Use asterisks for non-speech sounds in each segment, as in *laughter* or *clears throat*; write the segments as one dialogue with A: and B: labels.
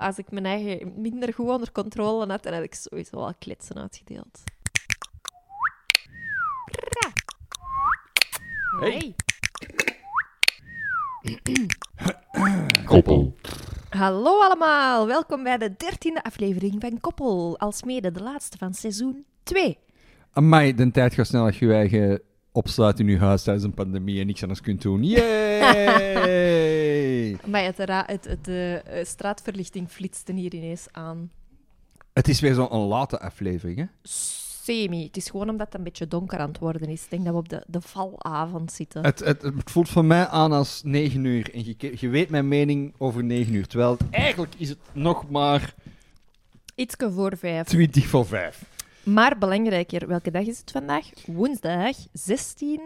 A: Als ik mijn eigen minder goed onder controle had, dan had ik sowieso al kletsen uitgedeeld.
B: Hey. *clears throat*
C: Koppel.
A: Hallo allemaal, welkom bij de dertiende aflevering van Koppel, alsmede de laatste van seizoen 2.
C: Amai, de tijd gaat snel als je je eigen opsluit in je huis tijdens een pandemie en niks anders kunt doen. Yay! *laughs*
A: Maar het, het, het, de eh, straatverlichting flitste hier ineens aan.
C: het is weer zo'n late aflevering, hè?
A: Semi. Het is gewoon omdat het een beetje donker aan het worden is. Ik denk dat we op de, de valavond zitten.
C: Het, het, het voelt voor mij aan als 9 uur. En je, je weet mijn mening over 9 uur. Terwijl het- eigenlijk is het nog maar
A: Ietske voor vijf.
C: 20 voor 5.
A: Maar belangrijker, welke dag is het vandaag? Woensdag 16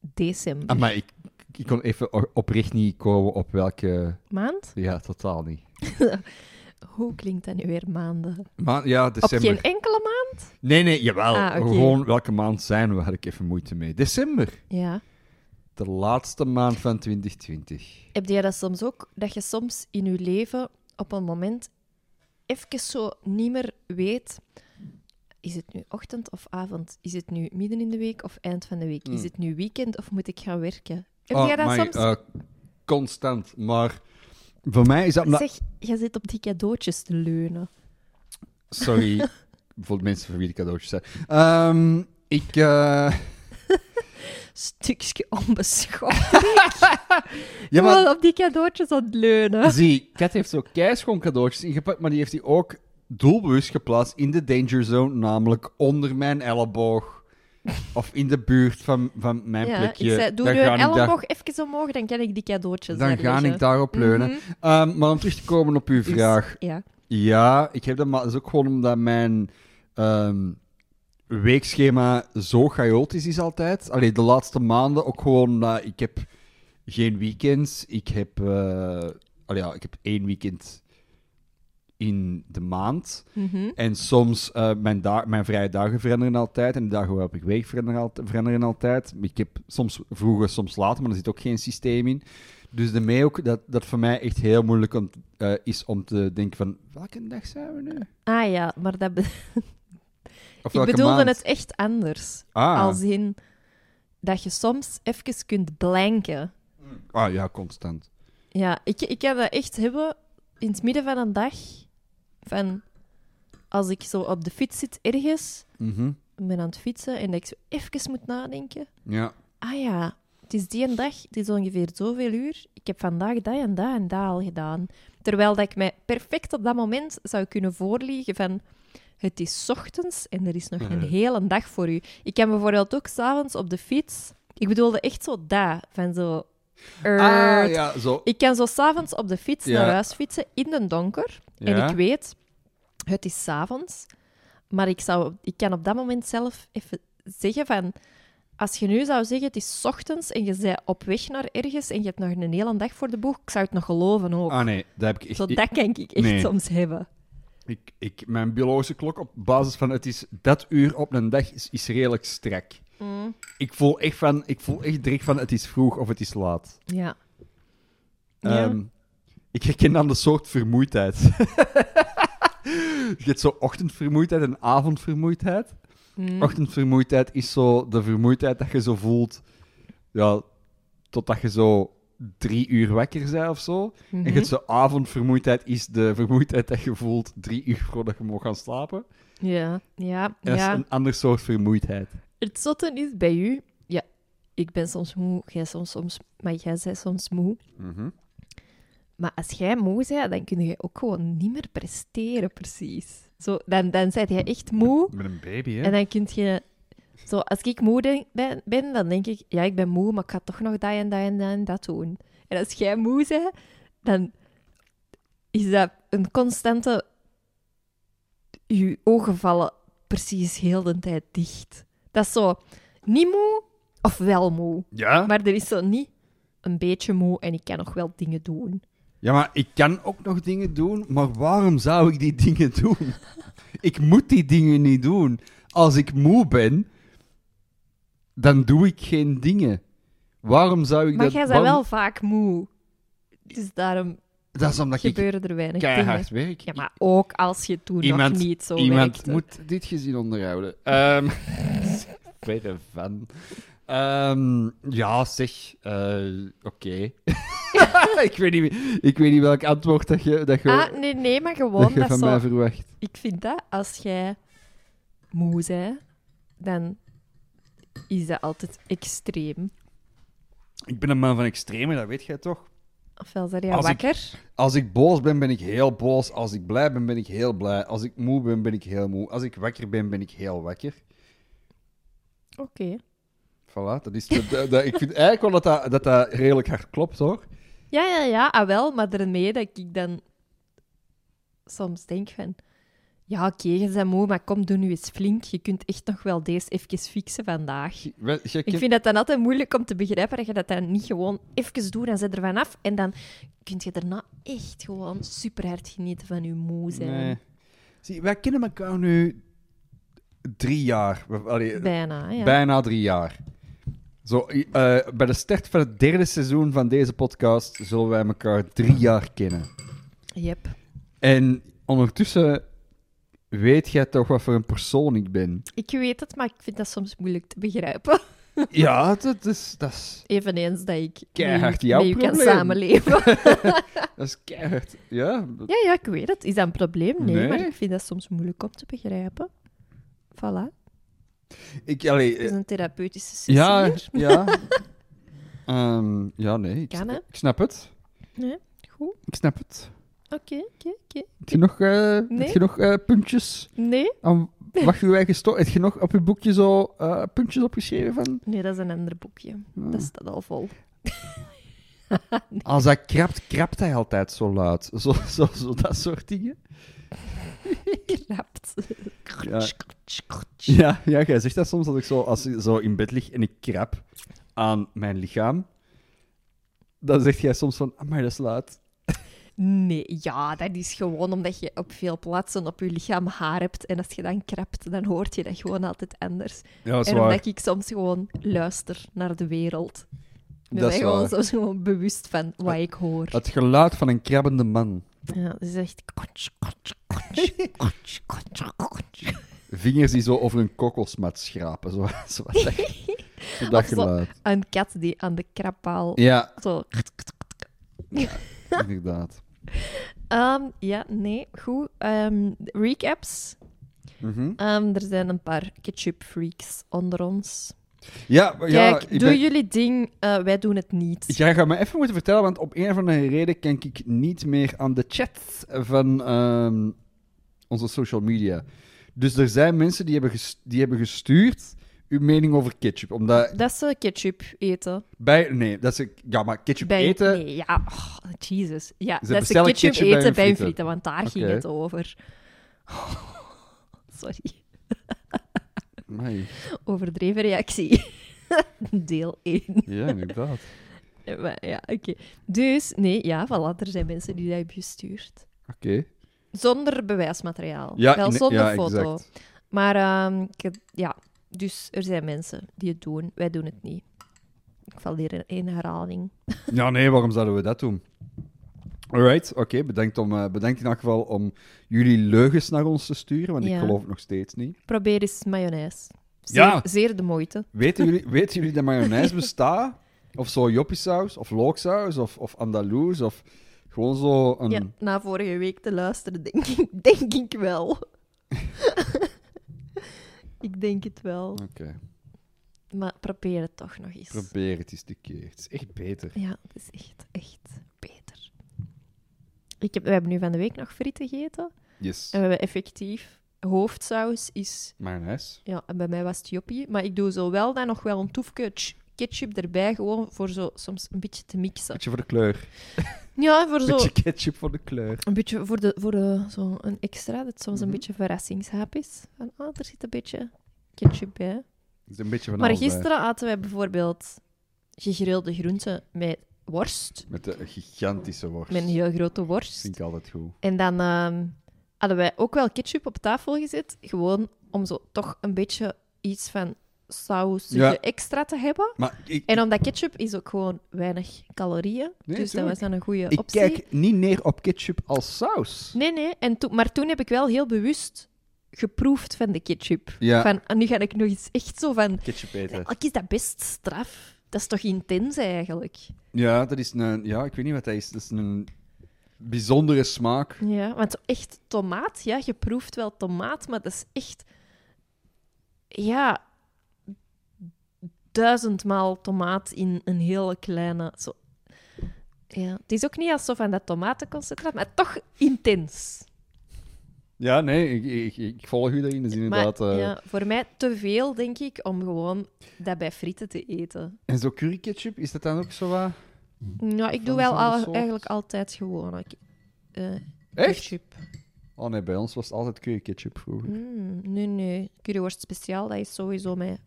A: december.
C: Amai, ik, ik kon even oprecht niet komen op welke...
A: Maand?
C: Ja, totaal niet. *laughs*
A: Hoe klinkt dat nu weer maanden?
C: Maar ja,
A: Op
C: december.
A: geen enkele maand?
C: Nee, nee, jawel.
A: Ah, oké.
C: Gewoon welke maand zijn we, had ik even moeite mee. December.
A: Ja.
C: De laatste maand van 2020.
A: Heb jij dat soms ook? Dat je soms in je leven op een moment even zo niet meer weet... Is het nu ochtend of avond? Is het nu midden in de week of eind van de week? Is
C: Hmm.
A: het nu weekend of moet ik gaan werken? Heb
C: Oh,
A: jij dat
C: my,
A: soms?
C: eh, constant. Maar voor mij is dat...
A: Zeg, jij zit op die cadeautjes te leunen.
C: Sorry *laughs* voor de mensen voor wie de cadeautjes zijn. Ehm, ik... eh, *laughs*
A: Stukje onbeschoft. *laughs*
C: Ja, maar
A: op die cadeautjes aan het leunen.
C: zie, Kat heeft zo keischoon cadeautjes ingepakt, maar die heeft hij ook doelbewust geplaatst in de danger zone, namelijk onder mijn elleboog. Of in de buurt van, van mijn
A: Ja,
C: plekje.
A: ik zei, doe
C: Dan
A: je
C: ik daar-
A: elleboog even omhoog, dan kan ik die cadeautjes
C: Dan ga ik daarop leunen.
A: Mhm.
C: Ehm, maar om terug te komen op uw vraag.
A: ja.
C: Ja, ik heb dat, maar dat is ook gewoon omdat mijn ehm, weekschema zo chaotisch is altijd. Allee, de laatste maanden ook gewoon omdat ik heb geen weekends. Ik heb, allee, ja, ik heb één weekend in de maand.
A: Mhm.
C: En soms, eh, mijn, mijn vrije dagen veranderen altijd. En de dagen waarop ik week veranderen, al- veranderen altijd. Ik heb soms vroeger, soms later, maar er zit ook geen systeem in. Dus daarmee ook dat dat voor mij echt heel moeilijk om, eh, is om te denken van... Welke dag zijn we nu?
A: Ah ja, maar dat be- *laughs*
C: Of
A: ik bedoelde
C: maand?
A: het echt anders.
C: Ah,
A: Als in dat je soms even kunt blanken.
C: ah ja, constant.
A: Ja, ik, ik kan dat echt hebben in het midden van een dag. Van als ik zo op de fiets zit ergens,
C: Mhm.
A: ben aan het fietsen en dat ik zo even moet nadenken.
C: Ja.
A: Ah ja, het is die dag, het is ongeveer zoveel uur. Ik heb vandaag dat en dat en dat al gedaan. Terwijl dat ik mij perfect op dat moment zou kunnen voorliegen van... Het is ochtends en er is nog een hele dag voor u. Ik kan bijvoorbeeld ook s'avonds op de fiets... Ik bedoelde echt zo dat, van zo...
C: Ah, ja, zo.
A: Ik kan zo s'avonds op de fiets
C: Ja.
A: naar huis fietsen in het donker. En ik weet, het is s'avonds. Maar ik, zou, ik kan op dat moment zelf even zeggen van... Als je nu zou zeggen, het is ochtends en je bent op weg naar ergens en je hebt nog een hele dag voor de boeg, ik zou het nog geloven ook.
C: Ah nee, dat heb ik echt...
A: Zo, dat kan ik echt
C: Nee.
A: soms hebben.
C: Ik, ik, mijn biologische klok op basis van het is dat uur op een dag is, is redelijk strak.
A: Mm.
C: Ik voel echt van, ik voel echt direct van het is vroeg of het is laat.
A: Ja. Ja.
C: Ehm, ik herken dan de soort vermoeidheid. *laughs* je hebt zo ochtendvermoeidheid en avondvermoeidheid.
A: Mm.
C: Ochtendvermoeidheid is zo de vermoeidheid dat je zo voelt, ja, totdat je zo drie uur wakker bent of zo. En je
A: Mhm.
C: hebt zo avondvermoeidheid is de vermoeidheid dat je voelt drie uur voordat je mag gaan slapen.
A: Ja, ja,
C: En dat
A: ja.
C: is een ander soort vermoeidheid.
A: Het zotte is bij u... Ja, ik ben soms moe, jij soms, soms... Maar jij bent soms moe. Maar als jij moe bent, dan kun je ook gewoon niet meer presteren, precies. Zo, dan, dan ben je echt moe.
C: Met een baby, hè?
A: En dan kun je... Zo, als ik moe denk- ben, ben, dan denk ik... Ja, ik ben moe, maar ik ga toch nog dat en dat en dat en dat doen. En als jij moe bent, dan is dat een constante... Je ogen vallen precies heel de tijd dicht. Dat is zo... Niet moe of wel moe.
C: Ja?
A: Maar er is zo niet een beetje moe en ik kan nog wel dingen doen.
C: Ja, maar ik kan ook nog dingen doen, maar waarom zou ik die dingen doen? *laughs* ik moet die dingen niet doen. Als ik moe ben, dan doe ik geen dingen. Waarom zou ik
A: Maar
C: dat...
A: jij bent
C: waarom-
A: wel vaak moe. Dus daarom...
C: Dat is omdat ik
A: gebeuren er weinig
C: keihard
A: dingen.
C: werk.
A: Ja, maar ook als je toen
C: Iemand-
A: nog niet zo
C: Iemand
A: werkte.
C: moet dit gezin onderhouden. Ehm *laughs* Verre van. Ehm, ja, zeg. eh, Oké. *laughs* ik, weet niet, ik weet niet welk antwoord dat je, dat je,
A: Ah, nee, nee, maar
C: dat
A: gewoon
C: je
A: dat
C: van
A: zo...
C: mij verwacht.
A: Ik vind dat als jij moe bent, dan is dat altijd extreem.
C: Ik ben een man van extreme, dat weet jij toch?
A: Ofwel zijn jij
C: Als ik-
A: wakker.
C: Als ik boos ben, ben ik heel boos. Als ik blij ben, ben ik heel blij. Als ik moe ben, ben ik heel moe. Als ik wakker ben, ben ik heel wakker.
A: Oké.
C: Voilà, dat is... dat- dat- dat- ik vind eigenlijk wel dat dat, dat dat redelijk hard klopt, hoor.
A: Ja, ja, ja, ah, wel, maar daarmee dat ik dan soms denk van... Ja, oké, je bent moe, maar kom, doe nu eens flink. Je kunt echt nog wel deze even fixen vandaag.
C: Je-
A: Ik vind het dan altijd moeilijk om te begrijpen dat je dat dan niet gewoon even doet en zet er vanaf. En dan kun je daarna echt gewoon super hard genieten van je moe zijn.
C: Nee. Zie, wij kennen elkaar nu drie jaar. Allee,
A: Bijna, ja.
C: Bijna drie jaar. Zo, eh, bij de start van het derde seizoen van deze podcast zullen wij elkaar drie jaar kennen.
A: Yep.
C: En ondertussen weet jij toch wat voor een persoon ik ben.
A: Ik weet het, maar ik vind dat soms moeilijk te begrijpen. *laughs*
C: Ja, dat is, dat is,
A: Eveneens dat ik
C: Keihard jouw
A: u kan
C: probleem.
A: samenleven. *laughs*
C: dat is keihard. Ja, dat-
A: ja, ja, ik weet het. Is dat een probleem? Nee,
C: Nee.
A: maar ik vind dat soms moeilijk om te begrijpen. Voilà.
C: ik, allee,
A: Het is
C: eh,
A: een therapeutische sessie
C: ja,
A: hier. *laughs*
C: ja. Ehm, ja, nee, ik,
A: Kan, hè?
C: ik snap het.
A: Nee, goed.
C: Ik snap het.
A: Oké, oké, oké.
C: Heb je nog, eh,
A: Nee.
C: heb je nog eh, puntjes
A: Nee?
C: aan *laughs* wat je eigen sto- Heb je nog op je boekje zo puntjes opgeschreven van?
A: Nee, dat is een ander boekje.
C: Ah.
A: Dat staat al vol. *laughs*
C: Als hij krabt, krabt hij altijd zo luid. Zo, zo, zo dat soort dingen. *laughs*
A: Krapt.
C: Ja. Ja, ja, jij zegt dat soms dat ik zo, als ik zo in bed lig en ik krab aan mijn lichaam, dan zeg jij soms van, maar dat is luid.
A: Nee, ja, dat is gewoon omdat je op veel plaatsen op je lichaam haar hebt. En als je dan krabt, dan hoort je dat gewoon altijd anders.
C: Ja, dat is
A: en
C: waar.
A: omdat ik soms gewoon luister naar de wereld. Ben
C: Dat is
A: gewoon soms gewoon bewust van wat ik hoor.
C: Het geluid van een krabbende man.
A: Ja, dat is echt... *laughs*
C: Vingers die zo over een kokosmat schrapen. Zo, *laughs* zo, *laughs* dat, zo dat
A: zo.
C: geluid.
A: Een kat die aan de krabpaal
C: Ja,
A: zo...
C: inderdaad.
A: Ehm, ja, nee, goed. Ehm, recaps.
C: Mhm.
A: Ehm, er zijn een paar ketchup-freaks onder ons.
C: Ja,
A: Kijk, doe
C: ben-
A: jullie ding, eh, wij doen het niet.
C: Jij gaat me even moeten vertellen, want op een of andere reden kan ik niet meer aan de chat van ehm, onze social media. Dus er zijn mensen die hebben, die hebben gestuurd uw mening over ketchup. Omdat
A: Dat ze ketchup eten.
C: bij... Nee, dat ze... Ja, maar ketchup
A: Bij,
C: eten...
A: Nee, ja, oh, Jesus. Ja,
C: Ze
A: dat ze ketchup, eten bij hun
C: frieten.
A: want daar ging het over. *laughs* Sorry,
C: Amai.
A: overdreven reactie. *laughs* Deel 1.
C: Ja, inderdaad. *laughs*
A: Maar ja, oké. Dus, nee, ja, voilà, er zijn mensen die dat hebben gestuurd.
C: Oké.
A: Zonder bewijsmateriaal.
C: Ja,
A: Wel zonder
C: ja,
A: foto.
C: exact.
A: Maar ehm, ik ja, dus er zijn mensen die het doen. Wij doen het niet. Ik val hier in herhaling.
C: Ja, nee, waarom zouden we dat doen? Alright, oké. bedankt, om, eh, bedankt in elk geval om jullie leugens naar ons te sturen, want ik geloof het nog steeds niet.
A: Probeer eens mayonaise. Zeer,
C: Ja.
A: zeer de moeite.
C: Weten jullie, *laughs* weten jullie dat mayonaise bestaat? Of zo joppiesaus, of looksaus, of, of andaloes, of gewoon zo een...
A: Ja, na vorige week te luisteren, denk ik, *laughs* denk ik wel. *laughs* ik denk het wel.
C: Oké,
A: Maar probeer het toch nog eens.
C: probeer het eens een keer. Het is echt beter.
A: Ja, het is echt, echt. Ik heb, we hebben nu van de week nog frieten gegeten.
C: Yes.
A: En we hebben effectief... Hoofdsaus is...
C: Mayonaise.
A: Ja, en bij mij was het joppie. Maar ik doe zo wel dan nog wel een toefje ch- ketchup erbij, gewoon voor zo soms een beetje te mixen.
C: Beetje voor de kleur.
A: Ja, voor zo...
C: Beetje ketchup voor de kleur.
A: Een beetje voor, de, voor de, zo een extra, dat soms een
C: Mhm.
A: beetje verrassingshap is. Van, ah, er zit een beetje ketchup bij.
C: Is een beetje van
A: Maar
C: bij.
A: gisteren aten wij bijvoorbeeld gegrilde groenten met worst.
C: Met de gigantische worst.
A: Met een heel grote worst.
C: Vind ik altijd goed.
A: En dan ehm, hadden wij ook wel ketchup op tafel gezet. Gewoon om zo toch een beetje iets van saus
C: Ja.
A: extra te hebben.
C: Maar ik,
A: En omdat ketchup is ook gewoon weinig calorieën.
C: Nee,
A: dus dat was dan een goede
C: ik
A: optie.
C: kijk niet neer op ketchup als saus.
A: Nee, nee. En maar toen heb ik wel heel bewust geproefd van de ketchup.
C: Ja.
A: Van, en nu ga ik nog eens echt zo van...
C: Ketchup eten.
A: Eigenlijk is dat best straf. Dat is toch intens eigenlijk?
C: Ja, dat is een... Ja, ik weet niet wat dat is. Dat is een bijzondere smaak.
A: Ja, want echt tomaat, ja, je proeft wel tomaat, maar dat is echt... Ja, duizendmaal tomaat in een hele kleine... Zo. Ja, het is ook niet als zo van dat tomatenconcentraat, maar toch intens.
C: Ja, nee, ik, ik, ik volg u daarin. Dus inderdaad...
A: maar
C: eh,
A: ja, voor mij te veel, denk ik, om gewoon dat bij frieten te eten.
C: En zo curry ketchup, is dat dan ook zo wat...
A: Ja, ik doe wel al, eigenlijk altijd gewoon
C: Echt?
A: ketchup.
C: Oh nee, bij ons was het altijd curry ketchup vroeger.
A: Mm, nee, nee. Curryworst speciaal, dat is sowieso met,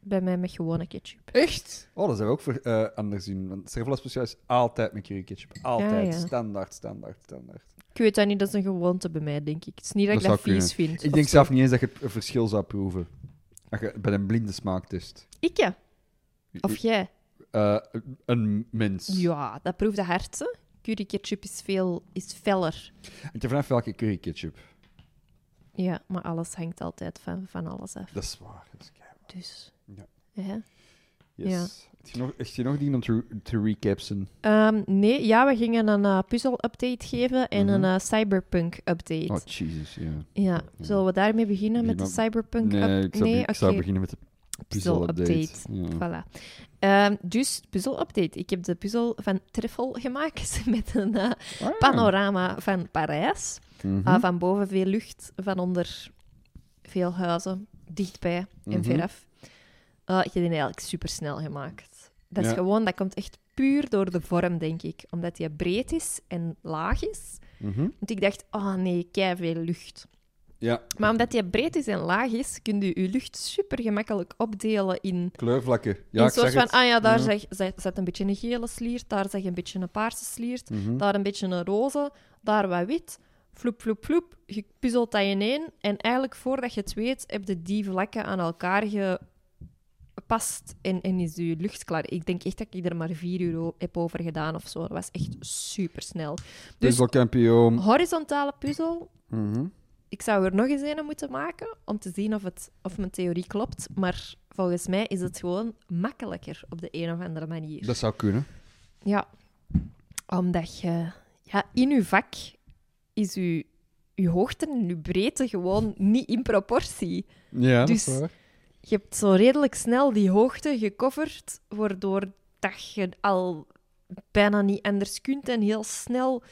A: bij mij met gewone ketchup.
C: Echt? Oh, dat zijn we ook voor, eh, anders in. Want Servola speciaal is altijd met curry ketchup. Altijd.
A: Ja, ja.
C: Standaard, standaard, standaard.
A: Ik weet dat niet, dat is een gewoonte bij mij, denk ik. Het is niet dat,
C: Dat
A: ik dat
C: zou
A: vies vind.
C: Ik denk
A: zo.
C: zelf niet eens dat je het verschil zou proeven. Als je bij een blinde smaaktest.
A: Ik ja. Of jij?
C: Eh, een mens.
A: Ja, dat proefde hard, hè. Curry ketchup is veel is feller.
C: Het vanaf welke curry ketchup.
A: Ja, maar alles hangt altijd van, van alles af.
C: Dat is waar. Dat is keihard.
A: Dus...
C: Ja.
A: Ja.
C: Yes.
A: Ja.
C: Heb je nog, heb je nog dingen om te, te recapsen?
A: Ehm, nee, ja, we gingen een eh, puzzel-update geven en
C: Mhm.
A: een eh, cyberpunk-update.
C: Oh, Jesus, ja.
A: Ja, zullen we daarmee beginnen met de cyberpunk
C: Nee, ik zou,
A: nee,
C: be- ik zou beginnen met de puzzel-update. Ja.
A: Voilà. Ehm, dus, puzzel-update. Ik heb de puzzel van Treffel gemaakt *laughs* met een eh,
C: Ah.
A: panorama van Parijs.
C: Mhm.
A: Ah, van boven veel lucht, van onder veel huizen, dichtbij en
C: Mhm.
A: veraf. Ah, ik heb die eigenlijk supersnel gemaakt. Dat is
C: Ja.
A: gewoon, dat komt echt puur door de vorm, denk ik. Omdat die breed is en laag is.
C: Mhm.
A: Want ik dacht, oh nee, kei veel lucht.
C: Ja,
A: Maar omdat die breed is en laag is, kun je je lucht super gemakkelijk opdelen in
C: kleurvlakken. Ja,
A: in soort van,
C: het.
A: ah ja, daar zeg, zet, zet een beetje een gele sliert, daar zeg je een beetje een paarse sliert,
C: Mhm.
A: daar een beetje een roze, daar wat wit. Vloep, vloep, vloep. Je puzzelt dat ineen. En eigenlijk, voordat je het weet, heb je die vlakken aan elkaar gepast en, en is je lucht klaar. Ik denk echt dat ik er maar vier uur heb over gedaan of zo. Dat was echt super snel. Dus
C: Puzzelkampioen.
A: horizontale puzzel.
C: Mhm.
A: Ik zou er nog eens een moeten maken om te zien of, het, of mijn theorie klopt. Maar volgens mij is het gewoon makkelijker op de een of andere manier.
C: Dat zou kunnen.
A: Ja, omdat je ja, in je vak is je, je hoogte en je breedte gewoon niet in proportie.
C: Ja,
A: Dus-
C: dat is waar.
A: Je hebt zo redelijk snel die hoogte gecoverd, waardoor dat je al bijna niet anders kunt en heel snel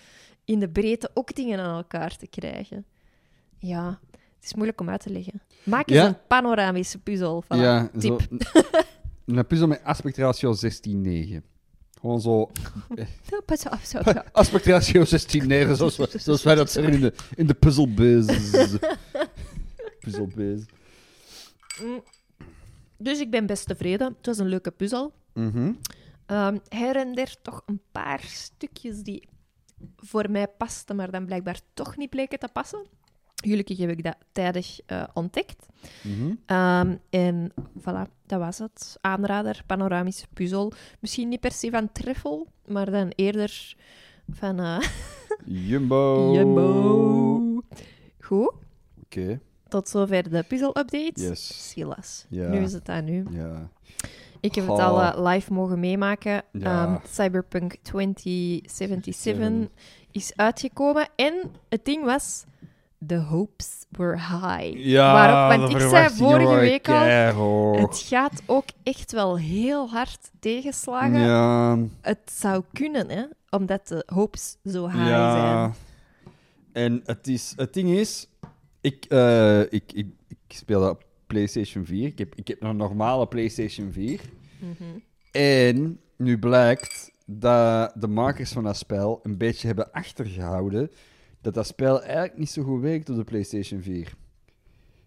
A: in de breedte ook dingen aan elkaar te krijgen. Ja, het is moeilijk om uit te leggen. Maak eens
C: Ja.
A: een panoramische puzzel. Voilà.
C: ja, zo,
A: tip.
C: een puzzel met aspect ratio 16-9. Gewoon zo. *laughs*
A: Pas op, zo, zo.
C: Aspect ratio 16-9, zoals, *laughs* zoals wij dat zeggen in de, in de. *laughs*
A: Mm. Dus ik ben best tevreden. Het was een leuke puzzel.
C: Mhm.
A: Ehm her en der toch een paar stukjes die voor mij pasten, maar dan blijkbaar toch niet bleken te passen. Gelukkig heb ik dat tijdig eh, ontdekt.
C: Mhm.
A: Ehm, en voilà, dat was het. Aanrader, panoramische puzzel. Misschien niet per se van Treffel, maar dan eerder van eh *laughs*
C: Jumbo.
A: Jumbo. Goed,
C: Oké,
A: tot zover de puzzel-update.
C: yes.
A: Silas.
C: Ja.
A: Nu is het aan u.
C: Ja.
A: Ik heb het al eh, live mogen meemaken.
C: Ja.
A: Ehm, Cyberpunk 2077 is uitgekomen. En het ding was... The hopes were high.
C: Ja,
A: Waarop, want ik zei vorige week al... Het gaat ook echt wel heel hard tegenslagen.
C: Ja,
A: Het zou kunnen, hè. Omdat de hopes zo high
C: ja.
A: zijn.
C: En het, is, het ding is, ik, eh, ik, ik, ik speel dat op PlayStation 4. Ik heb, ik heb een normale PlayStation 4.
A: Mhm.
C: En nu blijkt dat de makers van dat spel een beetje hebben achtergehouden dat dat spel eigenlijk niet zo goed werkt op de PlayStation 4.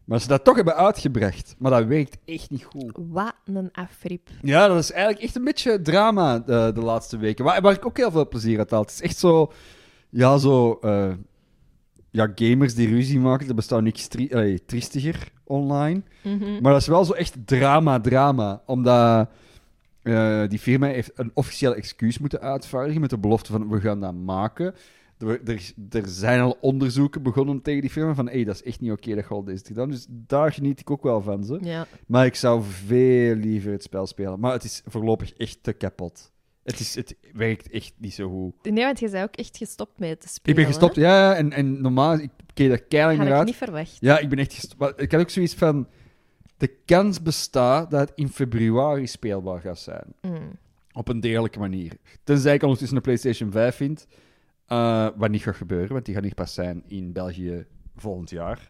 C: Maar ze dat toch hebben uitgebracht. Maar dat werkt echt niet goed.
A: Wat een afriep.
C: Ja, dat is eigenlijk echt een beetje drama de, de laatste weken. Waar, waar ik ook heel veel plezier uit haal. Het is echt zo... Ja, zo... eh, ja, gamers die ruzie maken. Er bestaat niks tri allee, triestiger online.
A: Mhm.
C: Maar dat is wel zo echt drama, drama. Omdat eh, die firma heeft een officieel excuus moeten uitvaardigen met de belofte van we gaan dat maken. Er, er, er zijn al onderzoeken begonnen tegen die firma van hey, dat is echt niet oké dat je al deze gedaan. Dus daar geniet ik ook wel van. Ze.
A: Ja.
C: Maar ik zou veel liever het spel spelen. Maar het is voorlopig echt te kapot. Het, is, het werkt echt niet zo goed.
A: Nee, want je bent ook echt gestopt met te
C: Ik
A: spelen.
C: ben gestopt, ja, ja, en, en normaal, ik keek daar keihard
A: Had
C: naar
A: ik
C: uit.
A: niet verwacht.
C: Ja, ik ben echt gestopt. Maar Ik had ook zoiets van, de kans bestaat dat het in februari speelbaar gaat zijn.
A: Mm.
C: Op een degelijke manier. Tenzij ik ondertussen een PlayStation 5 vind, eh, wat niet gaat gebeuren, want die gaat niet pas zijn in België volgend jaar.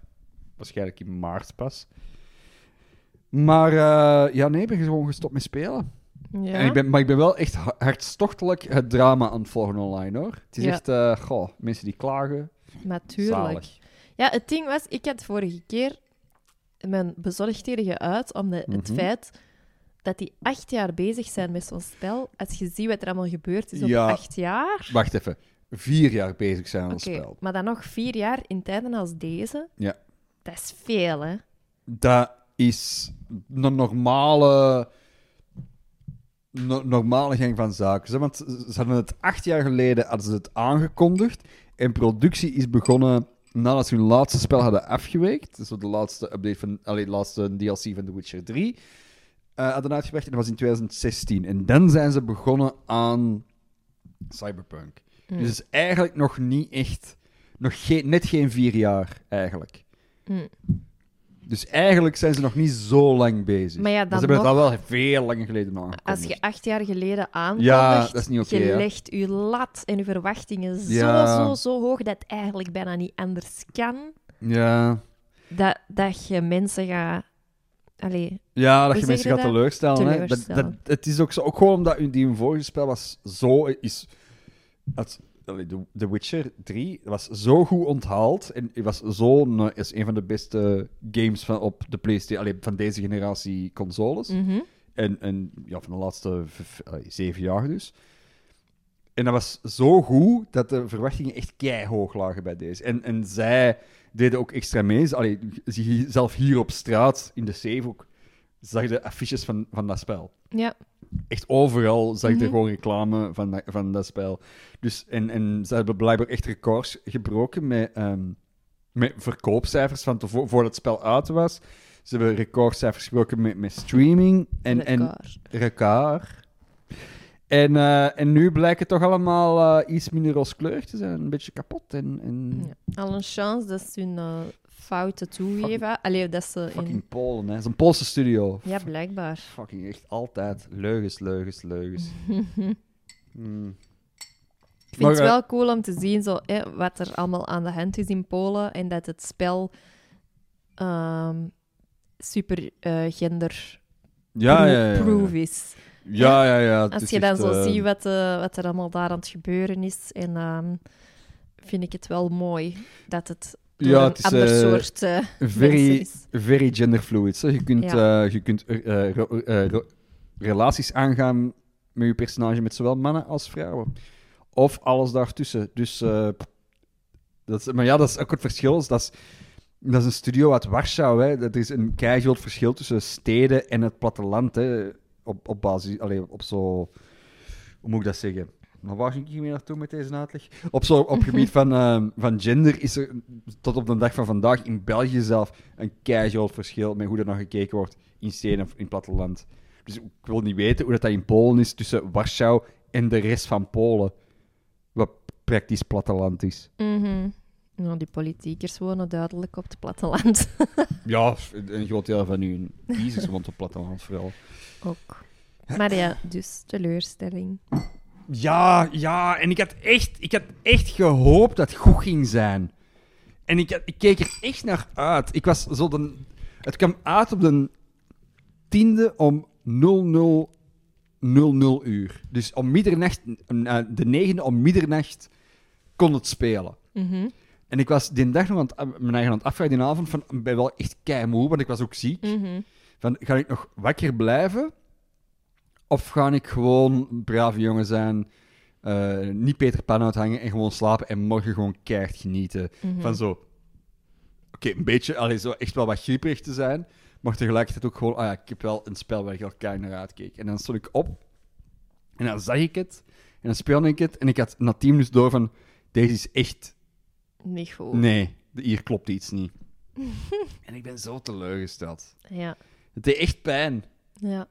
C: Waarschijnlijk in maart pas. Maar eh, ja, nee, ik ben gewoon gestopt met spelen.
A: Ja.
C: En ik ben, maar ik ben wel echt ha- hartstochtelijk het drama aan het volgen online, hoor. Het is
A: Ja.
C: echt, eh, goh, mensen die klagen.
A: Natuurlijk.
C: Zalig.
A: Ja, het ding was, ik had vorige keer mijn bezorgdheden geuit om de, het
C: Mhm.
A: feit dat die acht jaar bezig zijn met zo'n spel. Als je ziet wat er allemaal gebeurd is op
C: Ja.
A: acht jaar.
C: Wacht even. Vier jaar bezig zijn aan
A: Oké,
C: het spel.
A: maar dan nog vier jaar in tijden als deze.
C: Ja.
A: Dat is veel, hè?
C: Dat is een normale, no- normale gang van zaken. Zeg, Want ze hadden het acht jaar geleden hadden ze het aangekondigd. En productie is begonnen nadat ze hun laatste spel hadden afgewerkt. Dus de laatste update van, allee, de laatste DLC van The Witcher 3 eh, hadden uitgewerkt. En dat was in 2016. En dan zijn ze begonnen aan Cyberpunk.
A: Mm.
C: Dus het is eigenlijk nog niet echt, nog geen, net geen vier jaar eigenlijk.
A: Mm.
C: Dus eigenlijk zijn ze nog niet zo lang bezig.
A: Maar ja,
C: Maar
A: dan
C: ze hebben
A: nog-
C: het al wel veel langer geleden aangekondigd.
A: Als je acht jaar geleden aankondigt,
C: Ja, dat is niet
A: je legt je lat en je verwachtingen
C: Ja.
A: zo, zo, zo hoog dat het eigenlijk bijna niet anders kan.
C: Ja,
A: Dat, dat je mensen gaat... Allee,
C: ja dat je mensen gaat
A: dat?
C: teleurstellen. Hè? Dat, dat, het is ook, zo, ook gewoon omdat die hun vorige spel was zo... Is, het, The, The Witcher 3 was zo goed onthaald. En was zo een, is een van de beste games van, op de PlayStation... Allee, van deze generatie consoles.
A: mhm.
C: En, en ja, van de laatste zeven jaar dus. En dat was zo goed dat de verwachtingen echt keihog lagen bij deze. En, en zij deden ook extra mee. Allee, je zelf hier op straat, in de save ook, zag je de affiches van, van dat spel.
A: Ja.
C: Echt overal zag je
A: Mhm.
C: er gewoon reclame van dat, van dat spel. Dus, en, en ze hebben blijkbaar echt records gebroken met, ehm, met verkoopcijfers van tevo- voordat het spel uit was. Ze hebben recordcijfers gebroken met, met streaming en, en record. En, eh, en nu blijkt het toch allemaal eh, iets minder rooskleurig te zijn. Een beetje kapot. En, en
A: Ja. Al een chance dat ze hun eh, fouten toegeven. Allee, dat ze in...
C: fucking Polen, hè. Het is een Poolse studio.
A: Ja, blijkbaar.
C: Fucking echt altijd leugens, leugens, leugens. *laughs* Hmm.
A: Ik vind
C: Maar,
A: het
C: eh,
A: wel cool om te zien zo, hè, wat er allemaal aan de hand is in Polen en dat het spel ehm, super eh, gender
C: Ja, ja, ja.
A: proof
C: Ja,
A: is.
C: ja, ja. ja,
A: Als je dan
C: echt,
A: zo
C: eh,
A: ziet wat, wat er allemaal daar aan het gebeuren is, en ehm, vind ik het wel mooi dat het
C: Ja,
A: een
C: het is,
A: ander
C: eh,
A: soort mensen
C: very, very genderfluid. Zo. Je kunt,
A: Ja.
C: eh, je kunt relaties aangaan met je personage met zowel mannen als vrouwen. Of alles daartussen. Dus, dat is, maar ja, dat is ook het verschil. Dat is, dat is een studio uit Warschau. Hè. Dat is een groot verschil tussen steden en het platteland. Hè. Op, op basis, allee, op zo... Hoe moet ik dat zeggen? Maar waar ging ik hiermee naartoe met deze uitleg? Op, zo, op gebied van, *laughs* ehm, van gender is er tot op de dag van vandaag in België zelf een keihard verschil met hoe er naar gekeken wordt in steden of in platteland. Dus ik wil niet weten hoe dat, dat in Polen is tussen Warschau en de rest van Polen. Wat praktisch platteland is.
A: Mhm. Nou, die politiekers wonen duidelijk op het platteland. *laughs*
C: Ja, een groot deel van uw kiezers woont op het platteland vooral.
A: Ook. Maar ja, dus teleurstelling.
C: Ja, ja, en ik had echt, ik had echt gehoopt dat het goed ging zijn. En ik, had- ik keek er echt naar uit. Ik was zo de, het kwam uit op de tiende om 0000 uur. Dus om middernacht, eh, de negende om middernacht kon het spelen.
A: Mhm.
C: En ik was die dag nog aan het, mijn eigen aan het afvragen, die avond, van, ben wel echt keimoe, want ik was ook ziek.
A: Mhm.
C: Van, ga ik nog wakker blijven? Of ga ik gewoon een brave jongen zijn eh, niet Peter Pan uithangen en gewoon slapen en morgen gewoon keihard genieten.
A: Mhm.
C: Van zo... Oké, een beetje, allee, zo echt wel wat grieperig te zijn, maar tegelijkertijd ook gewoon, ah ja, ik heb wel een spel waar ik al keihard naar uitkeek. En dan stond ik op en dan zag ik het en dan speelde ik het en ik had na tien minuten door van, deze is echt
A: Niet goed.
C: Nee, hier klopt iets niet. *laughs* en ik ben zo teleurgesteld.
A: Ja.
C: Het deed echt pijn.
A: Ja.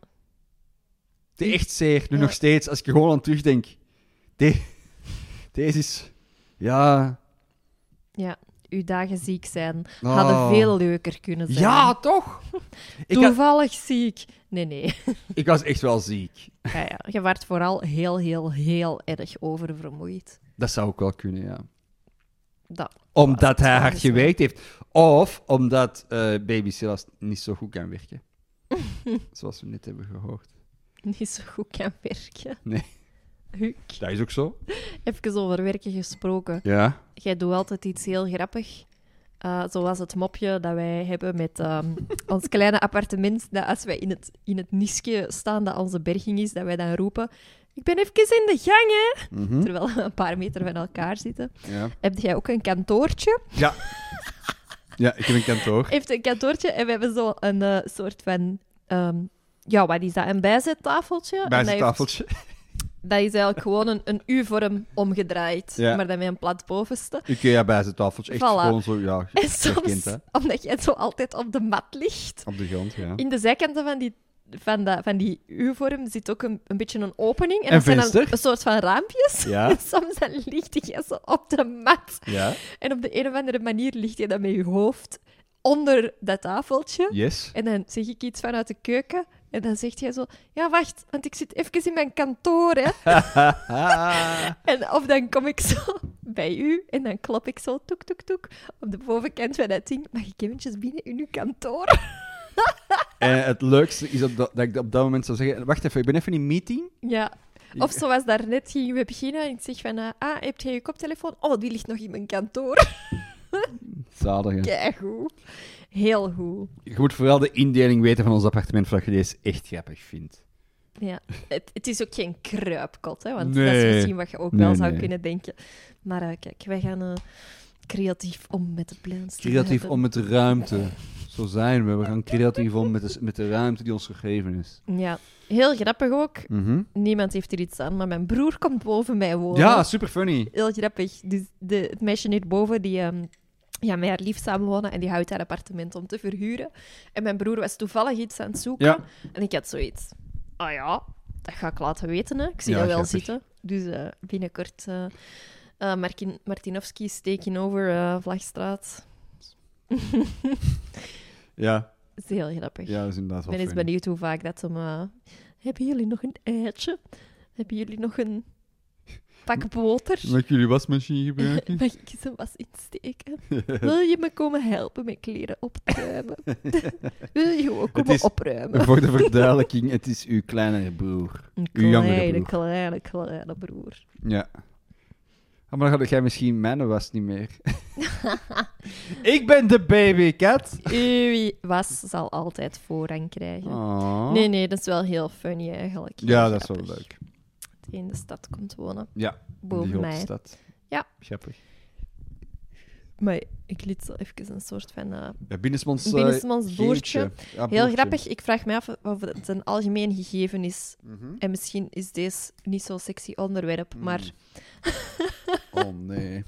C: Deed echt zeer. Nu
A: Ja.
C: nog steeds, als ik er gewoon aan terugdenk. De- deze is... Ja...
A: Ja. Uw dagen ziek zijn
C: Oh.
A: hadden veel leuker kunnen zijn.
C: Ja, toch? *laughs* had-
A: Toevallig ziek. Nee, nee. *laughs*
C: ik was echt wel ziek.
A: Ja, ja. Je werd vooral heel, heel, heel erg oververmoeid.
C: Dat zou ook wel kunnen, ja.
A: Dat.
C: Omdat hij hard
A: wel.
C: gewerkt heeft. Of omdat eh, baby Silas niet zo goed kan werken. *laughs* Zoals we net hebben gehoord.
A: Niet zo goed kan werken.
C: Nee.
A: Huuk.
C: Dat is ook zo.
A: Even over werken gesproken.
C: Ja.
A: Jij doet altijd iets heel grappig. Eh, zoals het mopje dat wij hebben met ehm, *laughs* ons kleine appartement. Dat als wij in het, in het nisje staan dat onze berging is, dat wij dan roepen... Ik ben even in de gang, hè.
C: Mhm.
A: Terwijl we een paar meter van elkaar zitten.
C: ja.
A: Heb jij ook een kantoortje?
C: Ja. Ja, ik heb een kantoor. *laughs*
A: heeft een kantoortje en we hebben zo een eh, soort van... ehm, ja, wat is dat? Een bijzettafeltje.
C: Bij
A: En
C: zijn
A: dat heeft-
C: tafeltje.
A: Dat is eigenlijk gewoon een, een U-vorm omgedraaid.
C: Ja.
A: Maar dan met een plat bovenste.
C: Ikea bij zijn tafeltje. Echt
A: Voilà.
C: gewoon zo, ja,
A: En soms,
C: hè.
A: omdat jij zo altijd op de mat ligt,
C: Op de grond, ja.
A: in de zijkanten van die, van dat, van die U-vorm zit ook een, een beetje een opening. En dat zijn dan een soort van raampjes.
C: Ja. *laughs*
A: En soms dan ligt je zo op de mat.
C: Ja,
A: En op de een of andere manier ligt je dan met je hoofd onder dat tafeltje.
C: yes.
A: En dan zeg ik iets vanuit de keuken. En dan zegt jij zo... Ja, wacht, want ik zit even in mijn kantoor, hè. *laughs* *laughs* En of dan kom ik zo *laughs* bij u en dan klop ik zo toek, toek, toek op de bovenkant van dat ding. Mag ik eventjes binnen in uw kantoor?
C: en het leukste is dat, dat ik op dat moment zou zeggen... Wacht even, ik ben even in meeting.
A: Ja. Of zoals daarnet gingen we beginnen en ik zeg van... eh, ah, heb jij je koptelefoon? Oh, die ligt nog in mijn kantoor.
C: Zalig, hè.
A: Keigoed. Heel goed.
C: Je moet vooral de indeling weten van ons appartement, voordat je deze echt grappig vindt.
A: Ja. Het, het is ook geen kruipkot, hè. Want dat
C: Nee.
A: is misschien wat je ook
C: Nee,
A: wel zou
C: nee.
A: kunnen denken. Maar eh, kijk, wij gaan eh, creatief om met de plans. die we
C: Creatief
A: hebben.
C: om met de ruimte. Zo zijn we. We gaan creatief om met de, met de ruimte die ons gegeven is.
A: Ja. Heel grappig ook.
C: Mhm.
A: Niemand heeft er iets aan, maar mijn broer komt boven mij wonen.
C: Ja, super funny.
A: Heel grappig. Dus de, het meisje hierboven, die ehm, ja, met haar lief samenwonen en die houdt haar appartement om te verhuren. En mijn broer was toevallig iets aan het zoeken.
C: Ja.
A: En ik had zoiets. Ah ja, dat ga ik laten weten. Hè. Ik zie
C: Ja,
A: dat wel
C: grappig.
A: zitten. Dus eh, binnenkort uh, Martin, Martinovski taking over eh, Vlagstraat.
C: Ja, *laughs*
A: Dat is heel grappig.
C: ja, dat is inderdaad
A: Ik
C: wel
A: ben eens benieuwd hoe vaak dat hem... eh, hebben jullie nog een eitje? Hebben jullie nog een pak boter?
C: Mag ik jullie wasmachine gebruiken? *laughs*
A: Mag ik eens een was insteken? *laughs* Wil je me komen helpen met kleren op te ruimen? *laughs* Wil je gewoon komen
C: is-
A: opruimen?
C: Voor de verduidelijking, het is uw kleinere broer.
A: Een
C: uw jongere
A: kleine,
C: broer.
A: kleine, kleine broer.
C: Ja. Ah, maar dan ga jij misschien mijn was niet meer. ik ben de babycat.
A: Uw was zal altijd voorrang krijgen.
C: Oh.
A: Nee, nee, dat is wel heel funny eigenlijk.
C: Ja, dat is wel leuk.
A: Die in de stad komt wonen,
C: Ja, in die
A: boven
C: grote
A: mij.
C: stad.
A: Ja.
C: Grappig.
A: Maar ik liet zo even een soort van uh,
C: Ja, binnensmonds, eh,
A: binnensmonds boertje.
C: Ja,
A: Heel grappig. Ik vraag me af of het een algemeen gegeven is.
C: Mhm.
A: En misschien is deze niet zo'n sexy onderwerp,
C: Mm.
A: maar
C: Oh nee.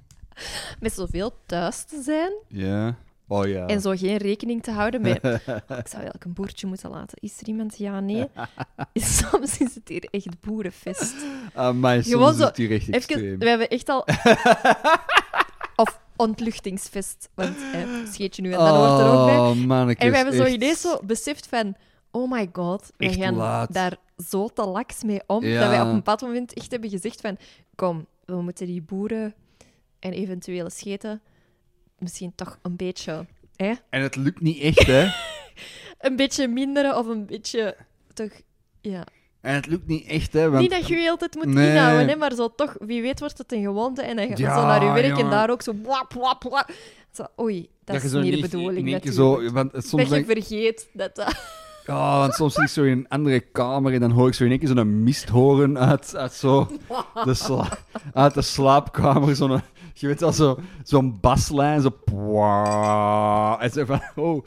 C: *laughs*
A: met zoveel thuis te zijn
C: Ja. Oh ja.
A: en zo geen rekening te houden met... Oh, *laughs* ik zou eigenlijk een boertje moeten laten. Is er iemand? Ja, nee. *laughs* *laughs* Soms is het hier echt boerenfest.
C: Ah, maar
A: Gewoon
C: soms is
A: zo,
C: het hier echt
A: Even,
C: extreem.
A: we hebben echt al... of ontluchtingsfest, want eh, scheetje nu en dan hoort er ook bij.
C: Oh, mannetjes,
A: En we hebben zo
C: echt.
A: ineens zo beseft van... Oh my god, we gaan
C: laat.
A: daar zo te laks mee om,
C: Ja.
A: dat wij op een bepaald moment echt hebben gezegd van... Kom, we moeten die boeren en eventuele scheten misschien toch een beetje... Hè?
C: En het lukt niet echt, hè. *laughs*
A: Een beetje minderen of een beetje... Toch... Ja.
C: En het lukt niet echt, hè. Want...
A: Niet dat je je altijd moet
C: Nee.
A: inhouden, hè, maar zo toch, wie weet wordt het een gewoonte en dan ga je
C: Ja,
A: zo naar je werk en daar ook zo... Wap, wap, wap. Zo, oei, dat, is niet de bedoeling.
C: Zo, want soms
A: dat je vergeet dat dat...
C: Ja, want soms zit ik zo in een andere kamer en dan hoor ik zo in één keer zo'n mist horen uit, uit, zo *laughs* de sla- uit de slaapkamer. Zo'n, je weet wel, zo, zo'n baslijn, zo... En zo van, oh...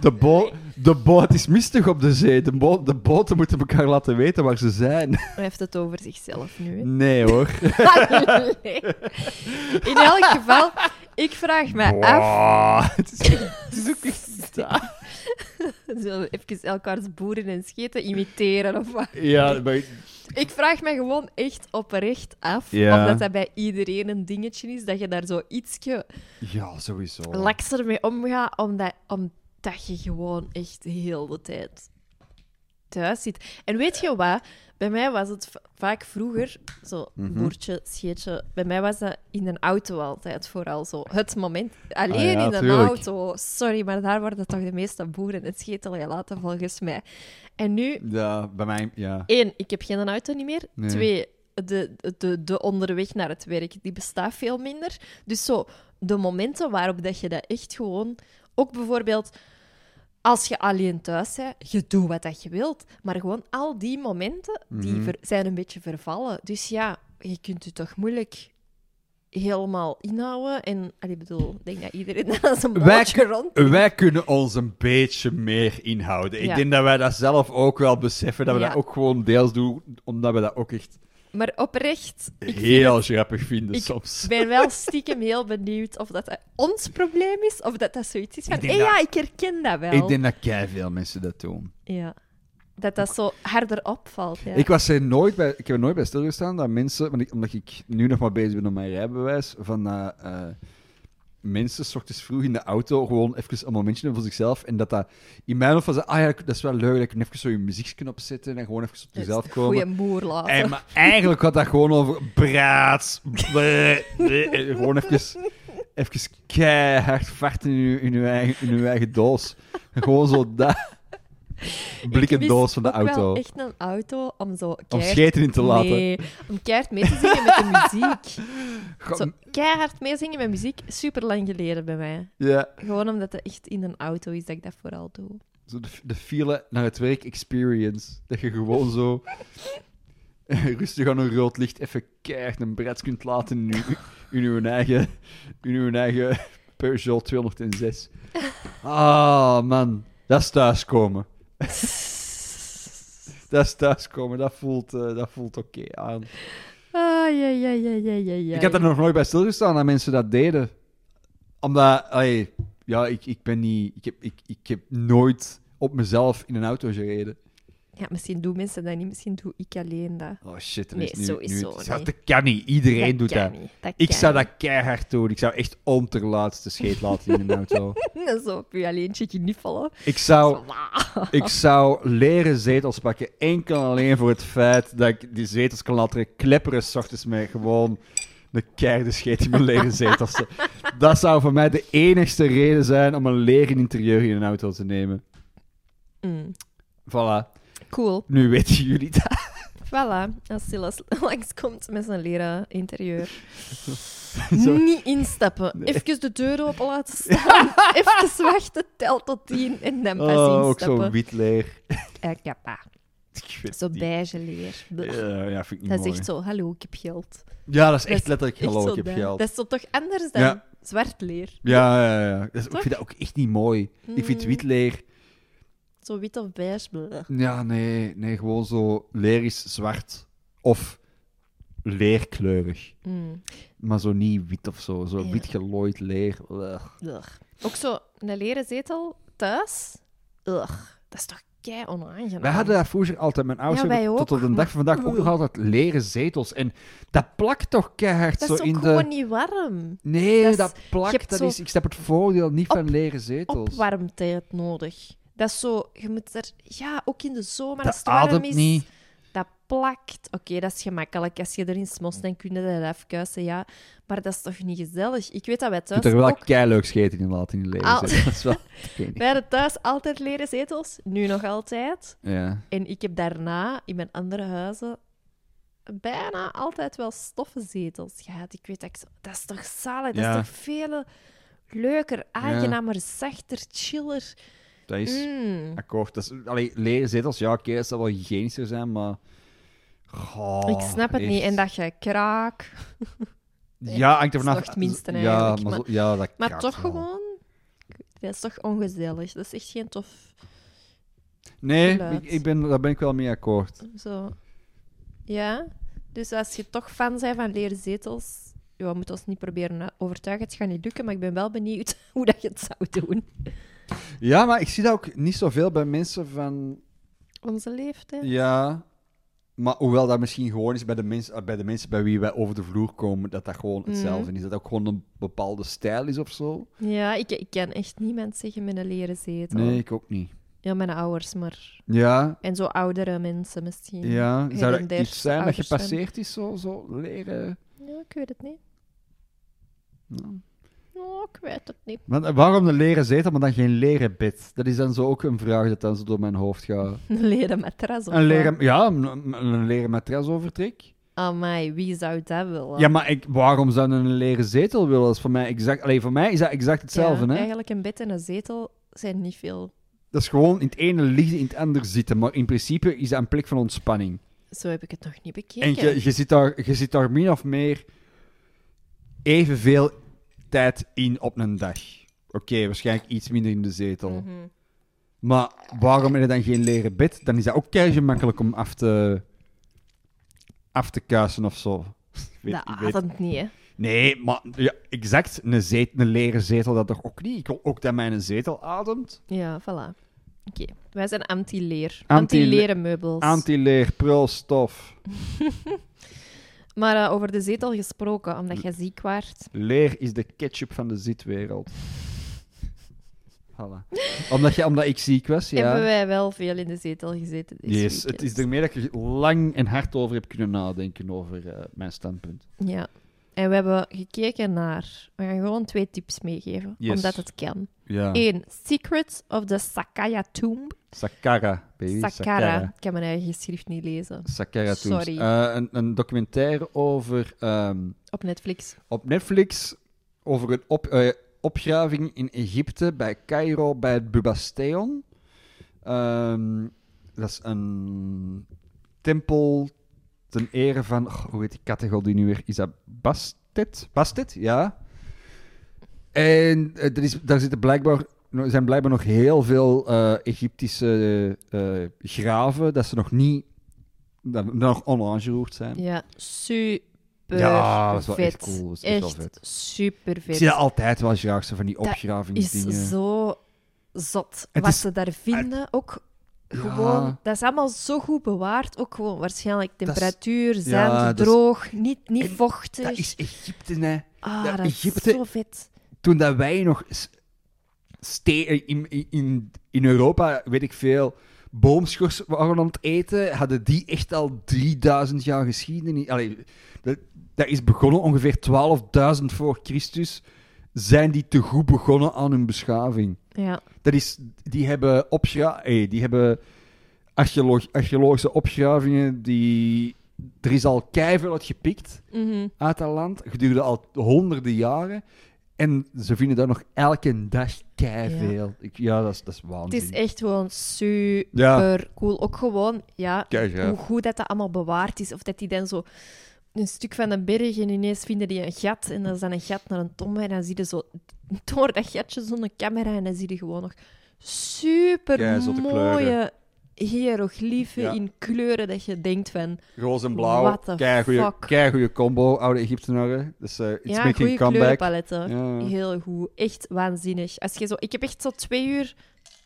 C: De, bo de boot is mistig op de zee. De, bo de boten moeten elkaar laten weten waar ze zijn.
A: Hij heeft het over zichzelf nu. hè.
C: Nee hoor.
A: Allee. *laughs* In elk geval, ik vraag me af. *laughs*
C: Het, is, het is ook echt... *laughs*
A: Zo even elkaars boeren en scheten imiteren of wat.
C: Ja, maar...
A: Ik vraag me gewoon echt oprecht af.
C: Ja.
A: Omdat dat bij iedereen een dingetje is. Dat je daar zo ietsje
C: Ja, sowieso.
A: lakser mee omgaat. Omdat, omdat je gewoon echt heel de tijd thuis zit. En weet je wat? Bij mij was het vaak vroeger, zo
C: Mhm.
A: boertje, scheetje. Bij mij was dat in een auto altijd vooral zo. Het moment. Alleen
C: Ah ja,
A: in een auto. Sorry, maar daar worden toch de meeste boeren het scheten gelaten volgens mij. En nu
C: Ja, bij mij... Ja.
A: Eén, ik heb geen auto niet meer.
C: Nee.
A: Twee, de, de, de onderweg naar het werk, die bestaat veel minder. Dus zo, de momenten waarop dat je dat echt gewoon... Ook bijvoorbeeld, als je alleen thuis bent, je doet wat dat je wilt. Maar gewoon al die momenten, die
C: Mhm.
A: ver- zijn een beetje vervallen. Dus ja, je kunt je toch moeilijk helemaal inhouden. En, ik bedoel, ik denk dat iedereen *laughs* daar zijn bootje rond...
C: wij kunnen ons een beetje meer inhouden. Ik
A: Ja.
C: denk dat wij dat zelf ook wel beseffen, dat we
A: Ja.
C: dat ook gewoon deels doen, omdat we dat ook echt
A: Maar oprecht, ik vind
C: heel grappig vinden
A: ik
C: soms.
A: Ik ben wel stiekem heel benieuwd of dat, dat ons probleem is, of dat dat zoiets is van, hé
C: denk
A: ja, ik herken dat wel.
C: Ik denk dat kei veel mensen dat doen.
A: Ja. Dat dat zo harder opvalt, ja.
C: Ik, was er nooit bij, ik heb er nooit bij stilgestaan dat mensen, omdat ik nu nog maar bezig ben met mijn rijbewijs, van eh, mensen s ochtends vroeg in de auto gewoon even een momentje hebben voor zichzelf. En dat dat in mijn hoofd was, dat, ah ja, dat is wel leuk, dat ik even zo je muziekje opzetten en gewoon even op jezelf komen.
A: Goeie moer laten.
C: En, maar eigenlijk had dat gewoon over braad. bleh, bleh, en gewoon even, even keihard vaart in uw eigen, in eigen doos. En gewoon zo dat. Blikken doos van de auto.
A: echt een auto om zo
C: Om
A: keihard...
C: scheten in te laten.
A: Nee, om keihard mee te zingen met de muziek. *laughs*
C: Goh,
A: Zo keihard meezingen met muziek, super lang geleden bij mij.
C: Ja,
A: Gewoon omdat het echt in een auto is dat ik dat vooral doe.
C: zo de, de file naar het werk experience. Dat je gewoon zo *laughs* rustig aan een rood licht even keihard een brets kunt laten in uw, in uw eigen, in uw eigen Peugeot 206. Ah, man. Dat is thuiskomen. *laughs* Dat is thuiskomen. Dat voelt, eh, dat voelt oké aan.
A: Ah, ja, ja, ja, ja, ja, ja.
C: Ik heb er nog nooit bij stilgestaan dat mensen dat deden. Omdat, allee, ja, ik, ik ben niet... Ik heb, ik, ik heb nooit op mezelf in een auto gereden.
A: Ja, misschien doen mensen dat niet, misschien doe ik alleen dat.
C: Oh shit, dat
A: Nee,
C: is nu...
A: sowieso
C: nu,
A: niet.
C: dat, dat kan niet. Iedereen doet
A: kan
C: dat.
A: niet, dat
C: Ik zou
A: niet.
C: dat keihard doen. Ik zou echt om ter laatste scheet laten in een auto. *laughs*
A: Zo op je alleen kniffelen.
C: Ik zou, ik zou leren zetels pakken. Enkel en alleen voor het feit dat ik die zetels kan laten klepperen. S ochtends met gewoon de keiharde scheet in mijn leren zetels. *laughs* Dat zou voor mij de enigste reden zijn om een leren interieur in een auto te nemen.
A: Mm,
C: Voilà.
A: Cool.
C: Nu weten jullie dat.
A: Voilà. Als Silas *laughs* langskomt met zijn leren interieur. *laughs*
C: Zo.
A: Niet instappen. Even de deur open laten *laughs* staan. Even wachten, tel tot tien en dan pas
C: Oh, ook
A: instappen.
C: zo wit leer.
A: Eh, ja, pa. Zo beige leer.
C: Ja, ja, vind ik niet
A: Dat is
C: mooi.
A: echt zo, hallo, ik heb geld.
C: Ja, dat is echt
A: Dat
C: letterlijk hallo, ik heb geld.
A: Dat is toch anders dan
C: Ja.
A: zwart leer.
C: Ja, ja, ja. Dat is, ik vind dat ook echt niet mooi. Ik vind
A: Mm.
C: wit leer...
A: Zo wit of beige.
C: Ja, nee, nee, gewoon zo leer is zwart of leerkleurig.
A: Mm.
C: Maar zo niet wit of zo. Zo
A: Ja.
C: wit gelooid leer.
A: Ook zo een leren zetel thuis. Dat is toch kei onaangenaam.
C: Wij hadden dat vroeger altijd, mijn ouders
A: Ja,
C: tot op de dag van vandaag ook nog *laughs* altijd leren zetels. En dat plakt toch keihard
A: Dat
C: zo
A: is ook
C: in
A: gewoon
C: de...
A: niet warm.
C: Nee,
A: dat
C: dat,
A: is-
C: plakt. Dat is, ik snap het voordeel niet van leren zetels.
A: Opwarmtijd nodig. Dat is zo... Je moet er... Ja, ook in de zomer als het warm
C: ademt
A: is.
C: niet.
A: Dat plakt. Oké, dat is gemakkelijk. Als je erin smost, dan kun je dat afkuisen, ja. Maar dat is toch niet gezellig? Ik weet dat wij
C: Je
A: thuis
C: kunt er wel
A: ook...
C: keileuk scheten in laten in je leren
A: Al-.
C: Dat is wel... *laughs*
A: Wij hadden thuis altijd leren zetels. Nu nog altijd.
C: Ja.
A: En ik heb daarna in mijn andere huizen bijna altijd wel stoffen zetels gehad. Ik weet dat ik zo... Dat is toch zalig? Dat
C: Ja.
A: is toch veel leuker, aangenamer, zachter, chiller.
C: Dat is
A: Mm.
C: akkoord. Dat is, allee, leren zetels, ja, oké, dat zal wel hygiënischer zijn, maar... Goh,
A: ik snap het
C: echt.
A: niet. En dat je kraak. *laughs*
C: Ja, hangt er vanaf.
A: het minste
C: ja, maar, ja, dat
A: Maar toch
C: wel.
A: gewoon... Dat is toch ongezellig. Dat is echt geen tof...
C: Nee, ik, ik ben, daar ben ik wel mee akkoord.
A: Zo. Ja. Dus als je toch fan bent van leren zetels... Ja, we moeten ons niet proberen overtuigen. Het gaat niet lukken, maar ik ben wel benieuwd *laughs* hoe dat je het zou doen.
C: Ja, maar ik zie dat ook niet zoveel bij mensen van...
A: Onze leeftijd.
C: Ja, maar hoewel dat misschien gewoon is bij de, mens, eh, bij de mensen bij wie wij over de vloer komen, dat dat gewoon hetzelfde
A: Mhm.
C: is. Dat dat ook gewoon een bepaalde stijl is of zo.
A: Ja, ik, ik ken echt niemand zeggen met een leren zetel.
C: Nee, ik ook niet.
A: Ja, mijn ouders, maar...
C: Ja,
A: En zo oudere mensen misschien.
C: ja. Zou dat iets zijn dat
A: zijn.
C: gepasseerd is, zo, zo leren?
A: Ja, ik weet het niet.
C: Ja.
A: Oh, ik weet het niet.
C: Eh, waarom een leren zetel, maar dan geen leren bed? Dat is dan zo ook een vraag dat dan zo door mijn hoofd gaat. *laughs*
A: Een leren matras of
C: Een
A: wat?
C: leren, ja, een, een leren matrasovertrek.
A: Amai, wie zou dat willen?
C: Ja, maar ik, waarom zou een leren zetel willen? Dat is voor mij exact... Allee, voor mij is dat exact hetzelfde,
A: Ja,
C: hè?
A: Eigenlijk een bed en een zetel zijn niet veel.
C: Dat is gewoon in het ene liggen, in het ander zitten. Maar in principe is dat een plek van ontspanning.
A: Zo heb ik het nog niet
C: En
A: bekeken.
C: je, je, zit daar, je zit daar min of meer evenveel tijd in op een dag. Oké, waarschijnlijk iets minder in de zetel.
A: Mhm.
C: Maar waarom heb je dan geen leren bed? Dan is dat ook kei makkelijk om af te, af te kuisen of zo. Weet-
A: Dat
C: weet-
A: ademt niet, hè.
C: Nee, maar ja, exact. Een, zet, een leren zetel dat toch ook niet? Ik wil ook dat mijn zetel ademt.
A: Ja, voilà. Oké, wij zijn anti-leer.
C: Anti-
A: Anti-leren meubels.
C: Anti-leer, prulstof. *laughs*
A: Maar eh, over de zetel gesproken, omdat jij ziek waart.
C: Leer is de ketchup van de zitwereld. *laughs* Voilà. Omdat, je, omdat ik ziek was, ja.
A: Hebben wij wel veel in de zetel gezeten dit
C: Yes,
A: weekend.
C: het is ermee dat ik lang en hard over heb kunnen nadenken over eh, mijn standpunt.
A: Ja. En we hebben gekeken naar... We gaan gewoon twee tips meegeven,
C: Yes.
A: omdat het kan.
C: Ja.
A: Eén, Secrets of the Sakaya Tomb.
C: Sakara, baby.
A: Sakara. Ik kan mijn eigen geschrift niet lezen.
C: Sakara Tombs.
A: Sorry.
C: Eh, een, een documentaire over, ehm,
A: Op Netflix.
C: op Netflix over een op, eh, opgraving in Egypte bij Cairo bij het Bubastion. Ehm, dat is een tempel ten ere van, oh, hoe heet die categorie nu weer? Is dat Bastet? Bastet, ja. En eh, er is, daar zitten blijkbaar, zijn blijkbaar nog heel veel eh, Egyptische eh, graven dat ze nog niet, dat, nog onaangeroerd zijn.
A: Ja, super
C: Ja, dat is wel
A: vet.
C: echt cool. Dat is echt wel vet.
A: super
C: Ik
A: vet.
C: zie dat altijd wel graag, zo van die
A: Dat is
C: opgravingsdingen.
A: zo zot.
C: Het
A: wat
C: is-
A: ze daar vinden, ook
C: Ja.
A: gewoon... Dat is allemaal zo goed bewaard. Ook gewoon waarschijnlijk temperatuur, zand,
C: ja, dat is-
A: droog, niet, niet
C: En
A: vochtig.
C: Dat is Egypte, hè.
A: ah,
C: ja,
A: dat
C: Egypte-
A: is zo vet.
C: Toen dat wij nog in, in, in Europa, weet ik veel, boomschors waren aan het eten, hadden die echt al 3000 jaar geschiedenis. Allee, dat, dat is begonnen ongeveer 12.000 voor Christus. Zijn die te goed begonnen aan hun beschaving?
A: Ja.
C: Dat is, die hebben, hey, die hebben archeolog archeologische opgravingen. Die, er is al keiveel uit gepikt
A: Mhm.
C: uit dat land. Gedurende al honderden jaren. En ze vinden daar nog elke dag keiveel. Ja, ja dat, is, dat is
A: Het
C: waanzin.
A: is echt gewoon super
C: Ja.
A: cool. Ook gewoon, ja, hoe goed dat, dat allemaal bewaard is. Of dat die dan zo een stuk van een berg en ineens vinden die een gat. En dat is dan een gat naar een tombe. En dan zie je zo *laughs* door dat gatje zo'n camera. En dan zie je gewoon nog super mooie hieroglyphen
C: Ja.
A: in kleuren dat je denkt van...
C: Roze en blauw. Keigoeie combo, oude Egyptenaren. Dus uh, it's
A: ja,
C: making
A: goede
C: comeback.
A: kleurenpaletten.
C: Ja.
A: Heel goed. Echt waanzinnig. Als je zo, ik heb echt zo twee uur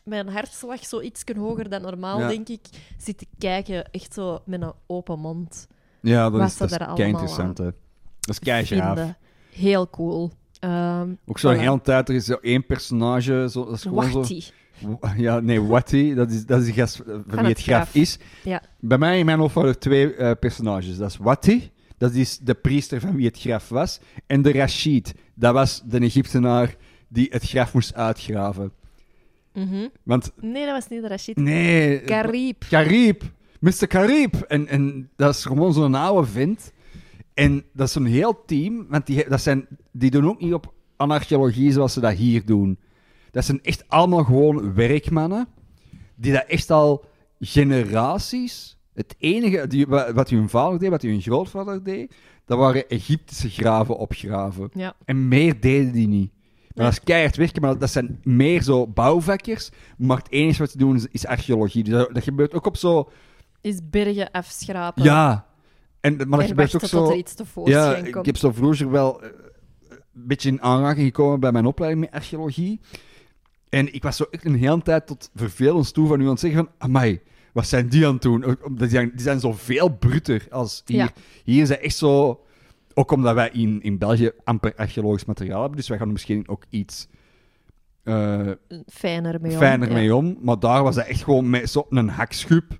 A: mijn hartslag zo iets hoger dan normaal,
C: Ja.
A: denk ik, zitten kijken. Echt zo met een open mond.
C: Ja, dat
A: Wat
C: is, dat is kei interessant. Dat is kei.
A: Heel cool. Ehm
C: Ook zo'n
A: Voilà.
C: hele tijd, er is zo één personage. Zo, dat is gewoon zo...
A: Wachty.
C: Ja, nee, Watty, dat is, dat is de gast van wie
A: het
C: het graf
A: graf.
C: is.
A: Ja.
C: Bij mij in mijn hoofd waren er twee eh, personages. Dat is Watty, dat is de priester van wie het graf was. En de Rashid, dat was de Egyptenaar die het graf moest uitgraven.
A: Mhm.
C: Want,
A: Nee, dat was niet de Rashid.
C: nee...
A: Karib.
C: Karib, Mr. Karib. En, en dat is gewoon zo'n oude vent. En dat is een heel team, want die, dat zijn, die doen ook niet op aan archeologie zoals ze dat hier doen. Dat zijn echt allemaal gewoon werkmannen. Die dat echt al generaties. Het enige die, wat hun vader deed, wat hun grootvader deed. Dat waren Egyptische graven opgraven.
A: Ja.
C: En meer deden die niet. Maar dat is keihard werken, maar dat zijn meer zo bouwvakkers. Maar het enige wat ze doen is, is archeologie. Dus dat, dat gebeurt ook op zo.
A: Is bergen afschrapen.
C: Ja. En, maar dat gebeurt ook
A: tot
C: zo.
A: er iets
C: Ja,
A: komt.
C: ik heb zo vroeger wel eh, een beetje in aanraking gekomen bij mijn opleiding met archeologie. En ik was zo echt een hele tijd tot vervelend toe van u aan het zeggen van... Amai, wat zijn die aan het doen? Die zijn, die zijn zo veel bruter als hier.
A: Ja.
C: Hier is het echt zo... Ook omdat wij in, in België amper archeologisch materiaal hebben, dus wij gaan er misschien ook iets eh,
A: Fijner mee om.
C: fijner
A: ja.
C: mee om. Maar daar was dat echt gewoon met zo'n hakschub.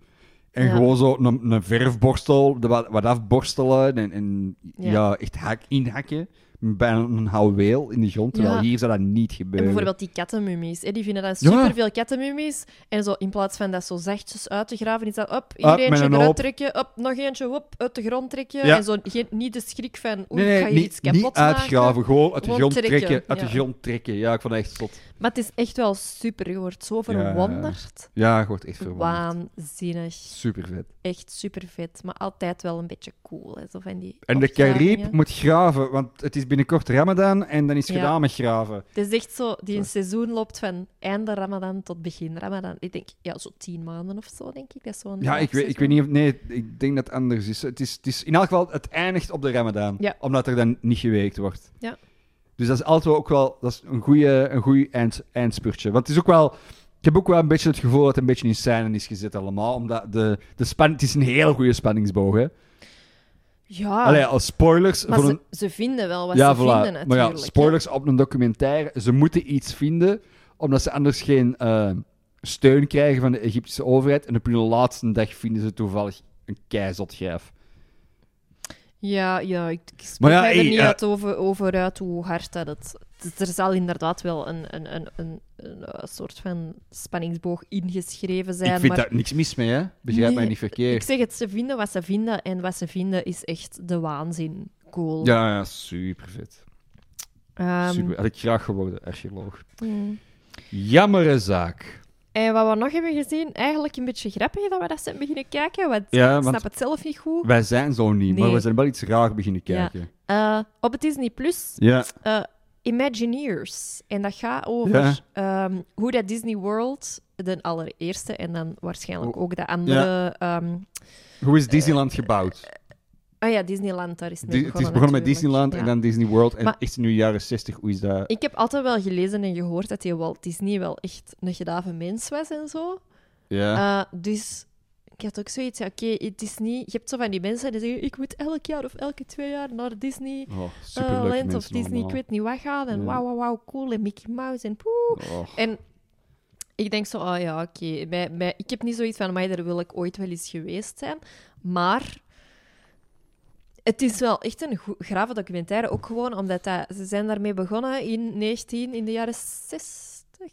C: En
A: Ja.
C: gewoon zo een, een verfborstel, de wat, wat afborstelen en, en ja.
A: Ja.
C: echt hak, inhakken. Bijna een houweel in de grond, terwijl
A: Ja.
C: hier zou dat niet
A: En
C: gebeuren.
A: bijvoorbeeld die kattenmummies. Hè, die vinden
C: Ja.
A: superveel kattenmummies. En zo in plaats van dat zo zachtjes uit te graven, is dat op, hier eentje
C: een
A: eruit trekken, op, nog eentje, op, uit de grond trekken. En zo geen, niet de schrik van, oei,
C: nee,
A: ga
C: nee,
A: hier iets
C: niet,
A: kapot
C: niet uitgraven,
A: maken.
C: gewoon uit de grond
A: trekken,
C: trekken. Uit
A: ja.
C: de grond trekken. Ja, ik vond dat echt zot.
A: Maar het is echt wel super. Je wordt zo verwonderd.
C: Ja, ik word echt verwonderd.
A: Waanzinnig.
C: Super vet.
A: Echt super vet. Maar altijd wel een beetje cool. Hè. Zo van die
C: En de. Cariep moet graven, want het is binnenkort Ramadan en dan is
A: Ja.
C: gedaan met graven.
A: Het is echt zo, die een seizoen loopt van einde Ramadan tot begin Ramadan. Ik denk, ja, zo tien maanden of zo, denk ik. Dat zo'n
C: Ja, ik weet, ik weet niet of... Nee, ik denk dat het anders is. Het is, het is in elk geval, het eindigt op de Ramadan.
A: Ja.
C: Omdat er dan niet geweekt wordt.
A: Ja.
C: Dus dat is altijd ook wel dat is een goede een goeie eind, eindspurtje. Want het is ook wel... Ik heb ook wel een beetje het gevoel dat het een beetje in scène is gezet allemaal. Omdat de, de span, het is een hele goede spanningsboog, hè.
A: Ja,
C: Allee, als spoilers...
A: maar
C: voor
A: ze,
C: een,
A: ze vinden wel wat
C: ja,
A: ze
C: voilà.
A: vinden, natuurlijk.
C: maar ja,
A: hè.
C: spoilers op een documentaire. Ze moeten iets vinden, omdat ze anders geen eh, steun krijgen van de Egyptische overheid. En op hun laatste dag vinden ze toevallig een keizotgrijf.
A: Ja, ja, ik, ik spreek
C: ja,
A: er niet uit over, over uit hoe hard dat het... Er zal inderdaad wel een, een, een, een, een, eh, soort van spanningsboog ingeschreven zijn,
C: ik vind
A: maar...
C: daar niks mis mee, hè? Begrijp mij niet
A: Ik
C: verkeerd.
A: zeg het, ze vinden wat ze vinden en wat ze vinden is echt de waanzin. Cool.
C: Ja, ja, super vet.
A: Ehm,
C: super. Had ik graag geworden, archeoloog.
A: mm.
C: Jammere zaak.
A: En wat we nog hebben gezien, eigenlijk een beetje grappig dat we dat zijn beginnen kijken, want
C: Ja,
A: ik snap het zelf niet goed.
C: Wij zijn zo niet, maar we zijn wel iets raar beginnen
A: Ja.
C: kijken.
A: Eh, op het Disney Plus
C: Ja,
A: eh, Imagineers. En dat gaat over
C: Ja.
A: ehm, hoe dat Disney World, de allereerste, en dan waarschijnlijk ook de andere... ehm,
C: hoe is Disneyland gebouwd?
A: Ah ja, Disneyland, daar is het mee
C: het is
A: begonnen
C: begonnen met. Disneyland
A: Ja.
C: en dan Disney World. En
A: Maar-
C: echt in de jaren 60, hoe is dat?
A: Ik heb altijd wel gelezen en gehoord dat die Walt Disney wel echt een gedaan mens was en zo.
C: Ja.
A: Eh, dus ik had ook zoiets, ja, oké, het is niet... Je hebt zo van die mensen die zeggen, ik moet elk jaar of elke twee jaar naar Disney...
C: oh, superleuke
A: Land of Disney,
C: allemaal.
A: ik weet niet wat gaan. En
C: Ja.
A: wauw, wauw, wauw, cool. En Mickey Mouse en poeh.
C: Oh.
A: En ik denk zo, oh ja, oké. Ik heb niet zoiets van, maar daar wil ik ooit wel eens geweest zijn. Maar het is wel echt een grave documentaire. Ook gewoon omdat dat, ze zijn daarmee begonnen in 19, in de jaren 60.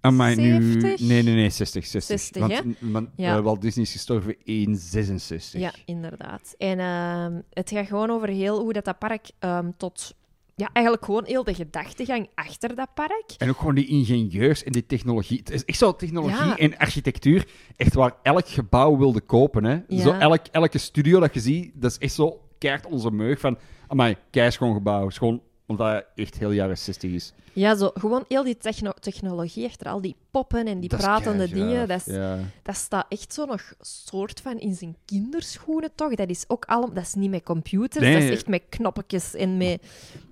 C: Amai, nu...
A: 70?
C: Nee, nee, nee, 60, 60.
A: 60,
C: want
A: hè?
C: want
A: Ja.
C: Walt Disney is gestorven in 66.
A: Ja, inderdaad. En ehm, het gaat gewoon over heel hoe dat, dat park ehm, tot... Ja, eigenlijk gewoon heel de gedachtegang achter dat park.
C: En ook gewoon die ingenieurs en die technologie. Het is echt zo technologie
A: Ja.
C: en architectuur, echt waar elk gebouw wilde kopen. Hè.
A: Ja.
C: Zo elk, elke studio dat je ziet, dat is echt zo keert onze meug van, amai, kei schoon gebouw. Is gewoon omdat het echt heel jaren 60 is.
A: Ja, zo, gewoon heel die techno- technologie achter al die poppen en die
C: Dat
A: pratende dingen. Dat, is,
C: Ja.
A: dat staat echt zo nog soort van in zijn kinderschoenen, toch? Dat is ook allemaal... Dat is niet met computers,
C: Nee.
A: dat is echt met knoppetjes en met...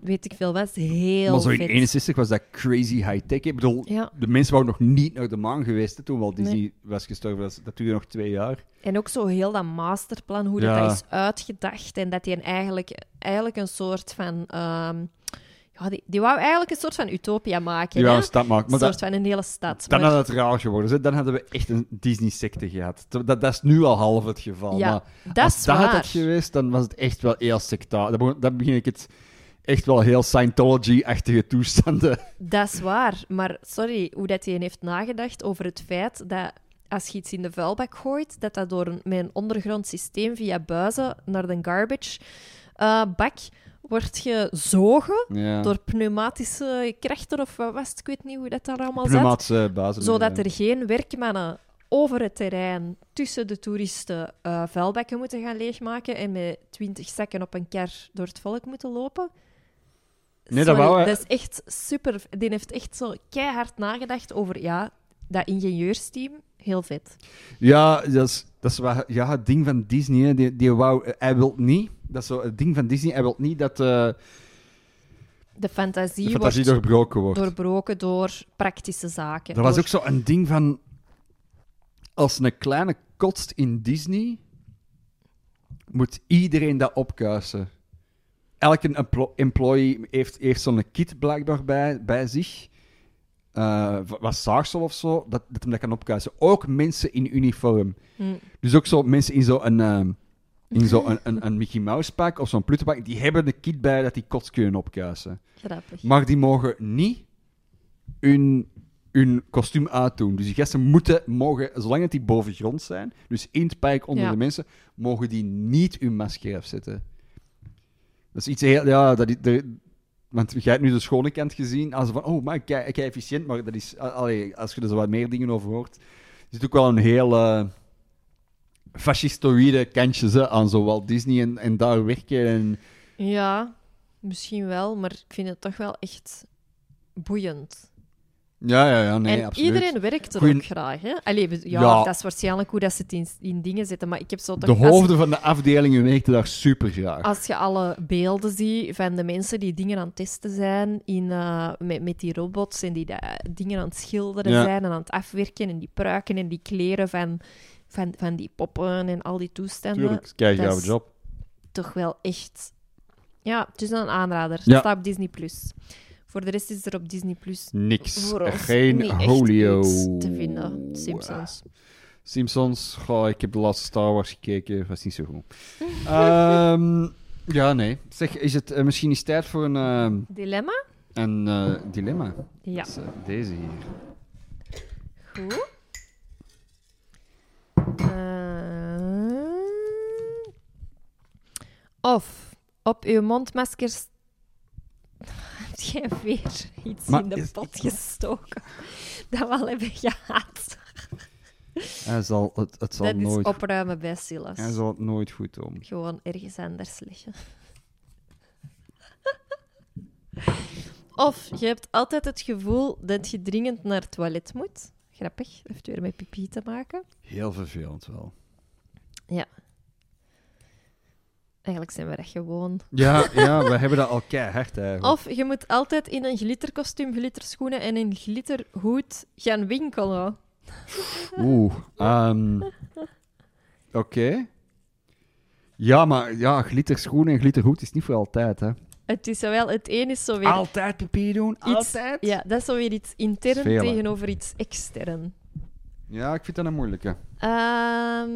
A: Weet ik veel wat. Heel
C: Maar zo in
A: vet.
C: 61 was dat crazy high-tech. Ik bedoel,
A: Ja.
C: de mensen waren nog niet naar de maan geweest hè, toen Walt
A: Nee.
C: Disney was gestorven. Dat, dat duurde nog twee jaar.
A: En ook zo heel dat masterplan, hoe
C: Ja.
A: dat is uitgedacht. En dat hij eigenlijk, eigenlijk een soort van... ehm, ja, die, die wou eigenlijk een soort van utopia maken.
C: Ja, een stad maken.
A: Een
C: Maar
A: soort
C: dat,
A: van een hele stad.
C: dan
A: Maar-
C: had het raar geworden. hè. Dan hadden we echt een Disney-secte gehad. Dat, dat is nu al half het geval.
A: Ja,
C: maar
A: dat
C: als
A: is
C: dat
A: waar.
C: had geweest, dan was het echt wel heel sectaar. Dan, begin ik het echt wel heel Scientology-achtige toestanden. *laughs*
A: Dat is waar, maar sorry, hoe dat hij heeft nagedacht over het feit dat als je iets in de vuilbak gooit, dat dat door een, met een ondergrond systeem via buizen naar de garbage eh, bak wordt gezogen
C: Ja.
A: door pneumatische krachten of wat was het? Ik weet niet hoe dat daar allemaal zat.
C: Pneumatische basis.
A: Zodat
C: ja.
A: er geen werkmannen over het terrein tussen de toeristen eh vuilbakken moeten gaan leegmaken en met twintig zakken op een kar door het volk moeten lopen.
C: Nee, dat wou hij-
A: dat is echt super. Die heeft echt zo keihard nagedacht over ja, dat ingenieursteam. Heel vet.
C: Ja, dat is, dat is wat, ja, het ding van Disney. Hè. Die, die wou, hij wil niet, dat is zo het ding van Disney, hij wil niet dat eh,
A: De fantasie,
C: de fantasie
A: wordt
C: doorbroken wordt.
A: doorbroken door praktische zaken.
C: Dat was ook zo een ding van. Als een kleine kotst in Disney, moet iedereen dat opkuisen. Elke emplo- employee heeft, heeft zo'n kit blijkbaar bij, bij zich. Eh, wat zaagsel of zo, dat, dat hem dat kan opkuisen. Ook mensen in uniform.
A: Hm.
C: Dus ook zo mensen in zo'n ehm in zo een, een, een Mickey Mouse pak of zo'n Pluto-pak, die hebben een kit bij dat die kots kunnen opkuisen.
A: Grappig.
C: Maar die mogen niet hun, hun kostuum uitdoen. Dus die gasten moeten, mogen, zolang het die boven grond zijn, dus in het park onder
A: Ja.
C: de mensen, mogen die niet hun masker afzetten. Dat is iets heel... Ja, dat is... de- want jij hebt nu de schone kant gezien, als van, oh, maar kijk, efficiënt, maar dat is... Allee, als je er zo wat meer dingen over hoort, er zit ook wel een heel... eh fascistoïde kantjes aan zo Walt Disney en, en daar werken en...
A: Ja, misschien wel, maar ik vind het toch wel echt boeiend.
C: Ja, ja, ja, nee,
A: en
C: absoluut.
A: iedereen werkt er ook graag. Hè? Allee, ja,
C: Ja.
A: dat is waarschijnlijk hoe dat ze het in, in dingen zetten. Maar ik heb zo
C: De
A: toch... als-
C: hoofden van de afdelingen werkten daar super graag.
A: Als je alle beelden ziet van de mensen die dingen aan het testen zijn in, eh, met, met die robots en die da- dingen aan het schilderen
C: Ja.
A: zijn en aan het afwerken en die pruiken en die kleren van, van, van die poppen en al die toestanden,
C: Tuurlijk, kijk, jouw
A: is-
C: job.
A: toch wel echt... Ja, het is een aanrader.
C: Ja.
A: Staat op Disney+. Plus. Voor de rest is er op Disney Plus
C: Niks. Geen Holio.
A: te vinden. Simpsons.
C: Simpsons, goh, ik heb de laatste Star Wars gekeken, was niet zo goed. *laughs* Ehm, ja, nee. Zeg, is het eh, misschien eens tijd voor een, ehm,
A: Dilemma?
C: een eh, dilemma?
A: Ja.
C: Dat is, eh, deze hier.
A: Goed. Eh, of op uw mondmaskers. *laughs* Heb jij weer iets
C: Maar
A: in de
C: is-
A: pot gestoken? *laughs* Dat we al hebben gehad.
C: Hij zal het, het zal
A: Dat is
C: nooit,
A: opruimen bij Silas.
C: hij zal het nooit goed doen.
A: Gewoon ergens anders liggen. *laughs* Of je hebt altijd het gevoel dat je dringend naar het toilet moet. Grappig, dat heeft weer met pipi te maken.
C: Heel vervelend wel.
A: Eigenlijk zijn we dat gewoon.
C: Ja, ja, we *laughs* hebben dat al keihard eigenlijk.
A: Of je moet altijd in een glitterkostuum, glitterschoenen en een glitterhoed gaan winkelen. *laughs*
C: Oeh. ehm, Oké. Ja, maar ja, glitterschoenen en glitterhoed is niet voor altijd, hè.
A: Het is zowel, het een is zo weer
C: Altijd papier doen,
A: iets,
C: altijd.
A: ja, dat is zo weer iets intern tegenover iets extern.
C: Ja, ik vind dat een moeilijke.
A: Ehm,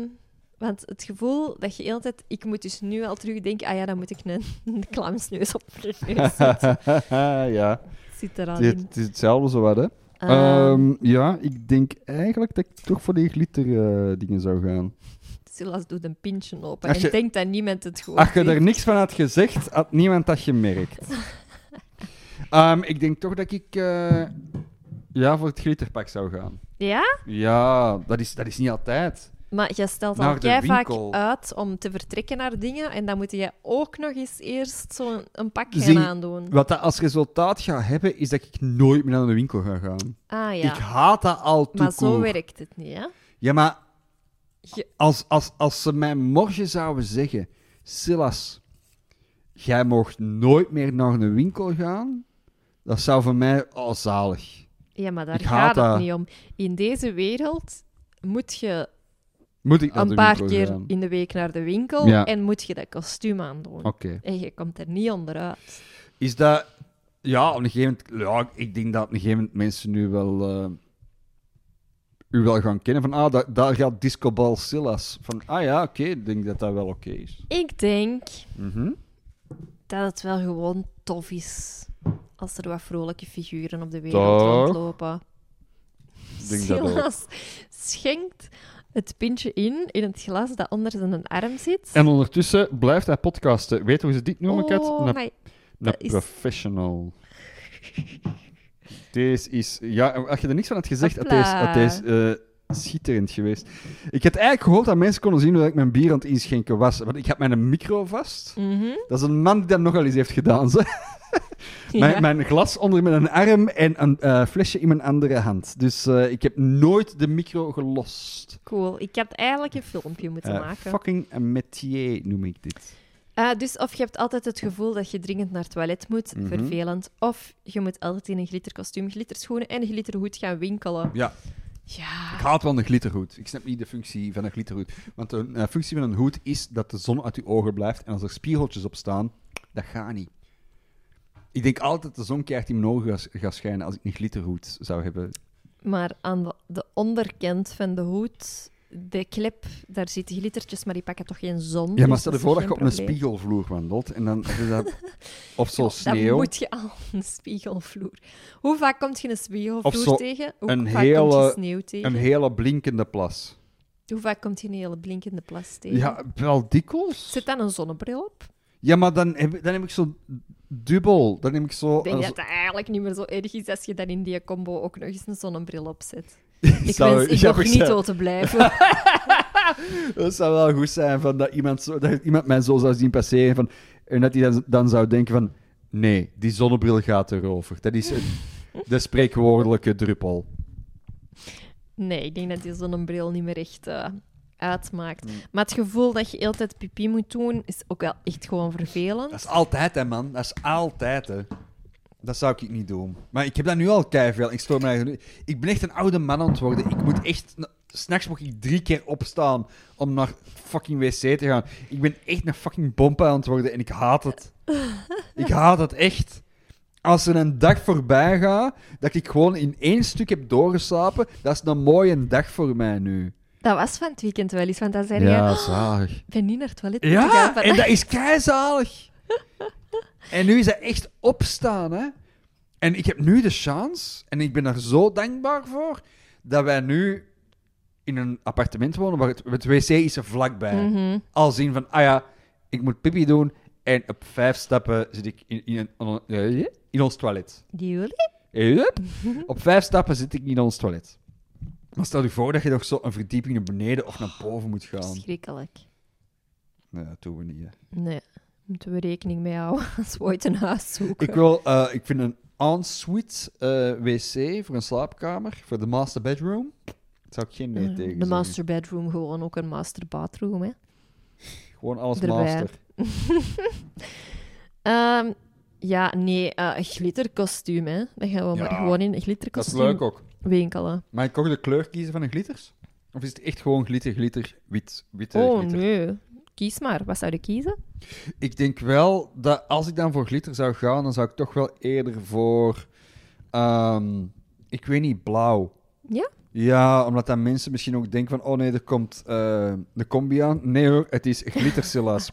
A: want het gevoel dat je altijd, ik moet dus nu al terugdenken, ah ja, dan moet ik een, een klamsneus op neus *laughs*
C: ja,
A: Zit er al
C: het,
A: in.
C: het is hetzelfde zo wat, hè.
A: Ehm,
C: Ehm, ja, ik denk eigenlijk dat ik toch voor die glitter eh, dingen zou gaan.
A: Silas doet een pintje open
C: Als
A: en
C: je-
A: denkt dat niemand het gewoon
C: Als je er niks van had gezegd, had niemand dat gemerkt. *laughs* Ehm, ik denk toch dat ik eh, ja, voor het glitterpak zou gaan.
A: Ja?
C: Ja, dat is, dat is niet altijd.
A: Maar je stelt al kei vaak uit om te vertrekken naar dingen en dan moet je ook nog eens eerst zo'n een pak gaan
C: Zie,
A: aandoen.
C: Wat dat als resultaat gaat hebben, is dat ik nooit meer naar de winkel ga gaan.
A: Ah
C: Ik
A: ja,
C: haat dat al toe
A: maar zo werkt het niet, hè?
C: Ja, maar
A: Je-
C: als, als, als ze mij morgen zouden zeggen... Silas, jij mocht nooit meer naar een winkel gaan... Dat zou voor mij... Oh, zalig.
A: Ja, maar daar gaat het
C: dat.
A: niet om. In deze wereld moet je
C: Moet ik
A: een paar keer
C: gaan?
A: in de week naar de winkel
C: Ja.
A: en moet je dat kostuum aandoen.
C: Oké.
A: En je komt er niet onderuit.
C: Is dat... Ja, op een gegeven moment... Ja, ik denk dat op een gegeven moment mensen nu wel... eh, u wel gaan kennen van... Ah, daar, daar gaat Discobal Silas. Van, ah ja, oké. ik denk dat dat wel oké is.
A: Ik denk
C: Mhm.
A: dat het wel gewoon tof is als er wat vrolijke figuren op de wereld
C: Toch?
A: rondlopen. Silas schenkt het pintje in, in het glas dat onder zijn arm zit.
C: En ondertussen blijft hij podcasten. Weet hoe ze dit noemen, Kat?
A: oh,
C: Een,
A: my-
C: een
A: dat is-
C: professional. Deze is... Ja, als je er niks van had gezegd, had deze, had deze schitterend geweest. Ik had eigenlijk gehoord dat mensen konden zien hoe ik mijn bier aan het inschenken was. Want ik had mijn micro vast.
A: Mhm.
C: Dat is een man die dat nogal eens heeft gedaan. *laughs*
A: Ja.
C: mijn glas onder mijn arm en een eh, flesje in mijn andere hand. Dus eh, ik heb nooit de micro gelost.
A: Cool. Ik had eigenlijk een filmpje moeten
C: Eh,
A: maken.
C: fucking métier noem ik dit.
A: Ah, dus of je hebt altijd het gevoel dat je dringend naar het toilet moet,
C: Mhm.
A: vervelend. Of je moet altijd in een glitterkostuum, glitterschoenen en een glitterhoed gaan winkelen.
C: Ja,
A: Ja.
C: ik haat wel een glitterhoed. Ik snap niet de functie van een glitterhoed. Want de eh, functie van een hoed is dat de zon uit je ogen blijft. En als er spiegeltjes op staan, dat gaat niet. Ik denk altijd dat de zon keihard in mijn ogen gaat- schijnen als ik een glitterhoed zou hebben.
A: Maar aan de, de onderkant van de hoed, de klep, daar zitten glittertjes, maar die pakken toch geen zon.
C: Ja, maar
A: dus
C: stel je voor dat je op een spiegelvloer wandelt. En dan is dat... *laughs* Of zo
A: Dan
C: sneeuw.
A: moet je al *laughs* een spiegelvloer. Hoe vaak komt je een spiegelvloer tegen? Hoe
C: een
A: vaak komt je
C: hele-
A: sneeuw tegen?
C: Een hele blinkende plas.
A: Hoe vaak komt je een hele blinkende plas tegen?
C: Ja, wel dikwijls.
A: Zet dan een zonnebril op?
C: Ja, maar dan heb, dan heb ik zo dubbel. Dan heb ik zo...
A: Ik denk dat het eigenlijk niet meer zo erg is als je dan in die combo ook nog eens een zonnebril opzet. *laughs* Ik
C: zou
A: wens ik nog niet zo te blijven. *laughs*
C: Dat zou wel goed zijn van dat iemand, zo, dat iemand mij zo zou zien passeren. Van, en dat hij dan, dan zou denken van... Nee, die zonnebril gaat erover. Dat is een, *laughs* de spreekwoordelijke druppel.
A: Nee, ik denk dat die zonnebril niet meer echt eh, uitmaakt.
C: Mm.
A: Maar het gevoel dat je altijd pipi moet doen, is ook wel echt gewoon vervelend.
C: Dat is altijd, hè, man. Dat is altijd, hè. Dat zou ik niet doen. Maar ik heb dat nu al keiveel. Ik stoor me eigenlijk nu- Ik ben echt een oude man aan het worden. Ik moet echt... S'nachts moet ik drie keer opstaan om naar fucking wc te gaan. Ik ben echt een fucking bompa aan het worden en ik haat het. Ik haat het echt. Als er een dag voorbij gaat, dat ik gewoon in één stuk heb doorgeslapen, dat is een mooie dag voor mij nu.
A: Dat was van het weekend wel eens, want dan zei je,
C: Ja, zalig.
A: ik ben niet naar het toilet
C: Ja,
A: gaan
C: en
A: vandaag."
C: dat is keizalig. *laughs* en nu is dat echt opstaan, hè. En ik heb nu de chance, en ik ben er zo dankbaar voor, dat wij nu in een appartement wonen waar het, het wc is er vlakbij.
A: Mhm.
C: Al zien van, ah ja, ik moet pipi doen, en op vijf stappen zit ik in, in, een- eh, in ons toilet.
A: Jullie? *laughs*
C: Op vijf stappen zit ik in ons toilet. Maar stel je voor dat je nog zo een verdieping naar beneden of naar boven moet gaan.
A: Schrikkelijk.
C: Nee, dat doen we niet, hè.
A: Nee, moeten we rekening mee houden *laughs* als we ooit een huis zoeken.
C: Ik wil, eh, ik vind een ensuite eh, wc voor een slaapkamer, voor de master bedroom. Daar zou ik geen nee
A: Eh,
C: tegen
A: de
C: zeggen.
A: master bedroom, gewoon ook een master bathroom, hè.
C: Gewoon alles
A: erbij.
C: master. *laughs*
A: Ehm, ja, nee, een glitterkostuum, hè. Dan gaan we
C: Ja,
A: maar gewoon in een
C: Dat is
A: glitterkostuum
C: leuk ook.
A: winkelen.
C: Mag ik ook de kleur kiezen van de glitters? Of is het echt gewoon glitter, glitter, wit, witte
A: Oh,
C: glitter?
A: nee. Kies maar. Wat zou je kiezen?
C: Ik denk wel dat als ik dan voor glitter zou gaan, dan zou ik toch wel eerder voor, ehm, ik weet niet, blauw.
A: Ja?
C: Ja, omdat dan mensen misschien ook denken van, oh nee, er komt eh, de combi aan. Nee hoor, het is glittersilla's.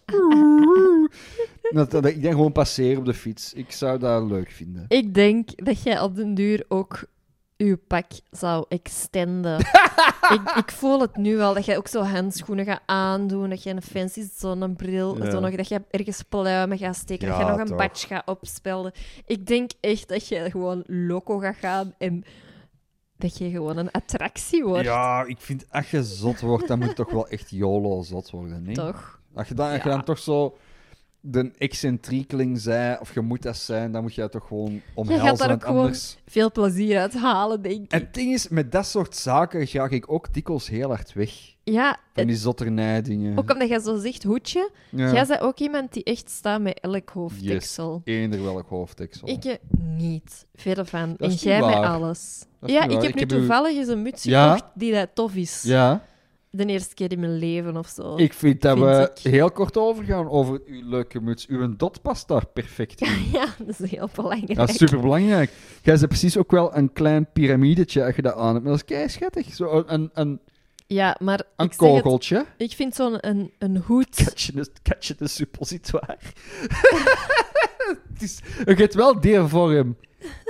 C: *laughs* dat, dat, ik denk gewoon passeren op de fiets. Ik zou dat leuk vinden.
A: Ik denk dat jij op den duur ook je pak zou extenden. *laughs* ik, ik voel het nu al, dat jij ook zo handschoenen gaat aandoen, dat je een fancy zonnebril,
C: Ja.
A: zo nog, dat je ergens pluimen gaat steken, dat je nog een badge gaat opspelden. Ik denk echt dat je gewoon loco gaat gaan en dat je gewoon een attractie wordt.
C: Ja, ik vind, als je zot wordt, dan moet je toch wel echt YOLO-zot worden, nee?
A: Toch?
C: Als je, dan, als je
A: Ja.
C: dan toch zo de excentriekeling zij, of je moet dat zijn, dan moet je dat toch gewoon omhelzen.
A: daar
C: want
A: ook gewoon-
C: anders...
A: Veel plezier uit halen, denk ik.
C: En het ding is, met dat soort zaken ga ik ook dikwijls heel hard weg.
A: Ja,
C: Van die zotternij dingen.
A: ook omdat jij zo zegt hoedje.
C: ja.
A: Jij bent ook iemand die echt staat met elk hoofddeksel.
C: Eender welk hoofddeksel.
A: Ik eh, niet. Verder van. En jij
C: niet
A: met alles. Ja, ik heb nu
C: heb u-
A: toevallig eens een muts
C: Ja?
A: gekocht die dat tof is.
C: Ja,
A: De eerste keer in mijn leven of zo.
C: ik vind dat
A: Vind
C: we
A: ik.
C: heel kort overgaan over uw leuke muts. Uw dot past daar perfect in. *laughs*
A: Ja, dat is heel belangrijk.
C: Dat is superbelangrijk. Jij hebt precies ook wel een klein piramidetje als je dat aan hebt. Maar dat is kei schattig. Zo een, een,
A: Ja, maar
C: een
A: ik, het,
C: kogeltje.
A: ik vind zo'n een, een hoed...
C: Katje de, suppositoire. het is, je hebt wel die vorm.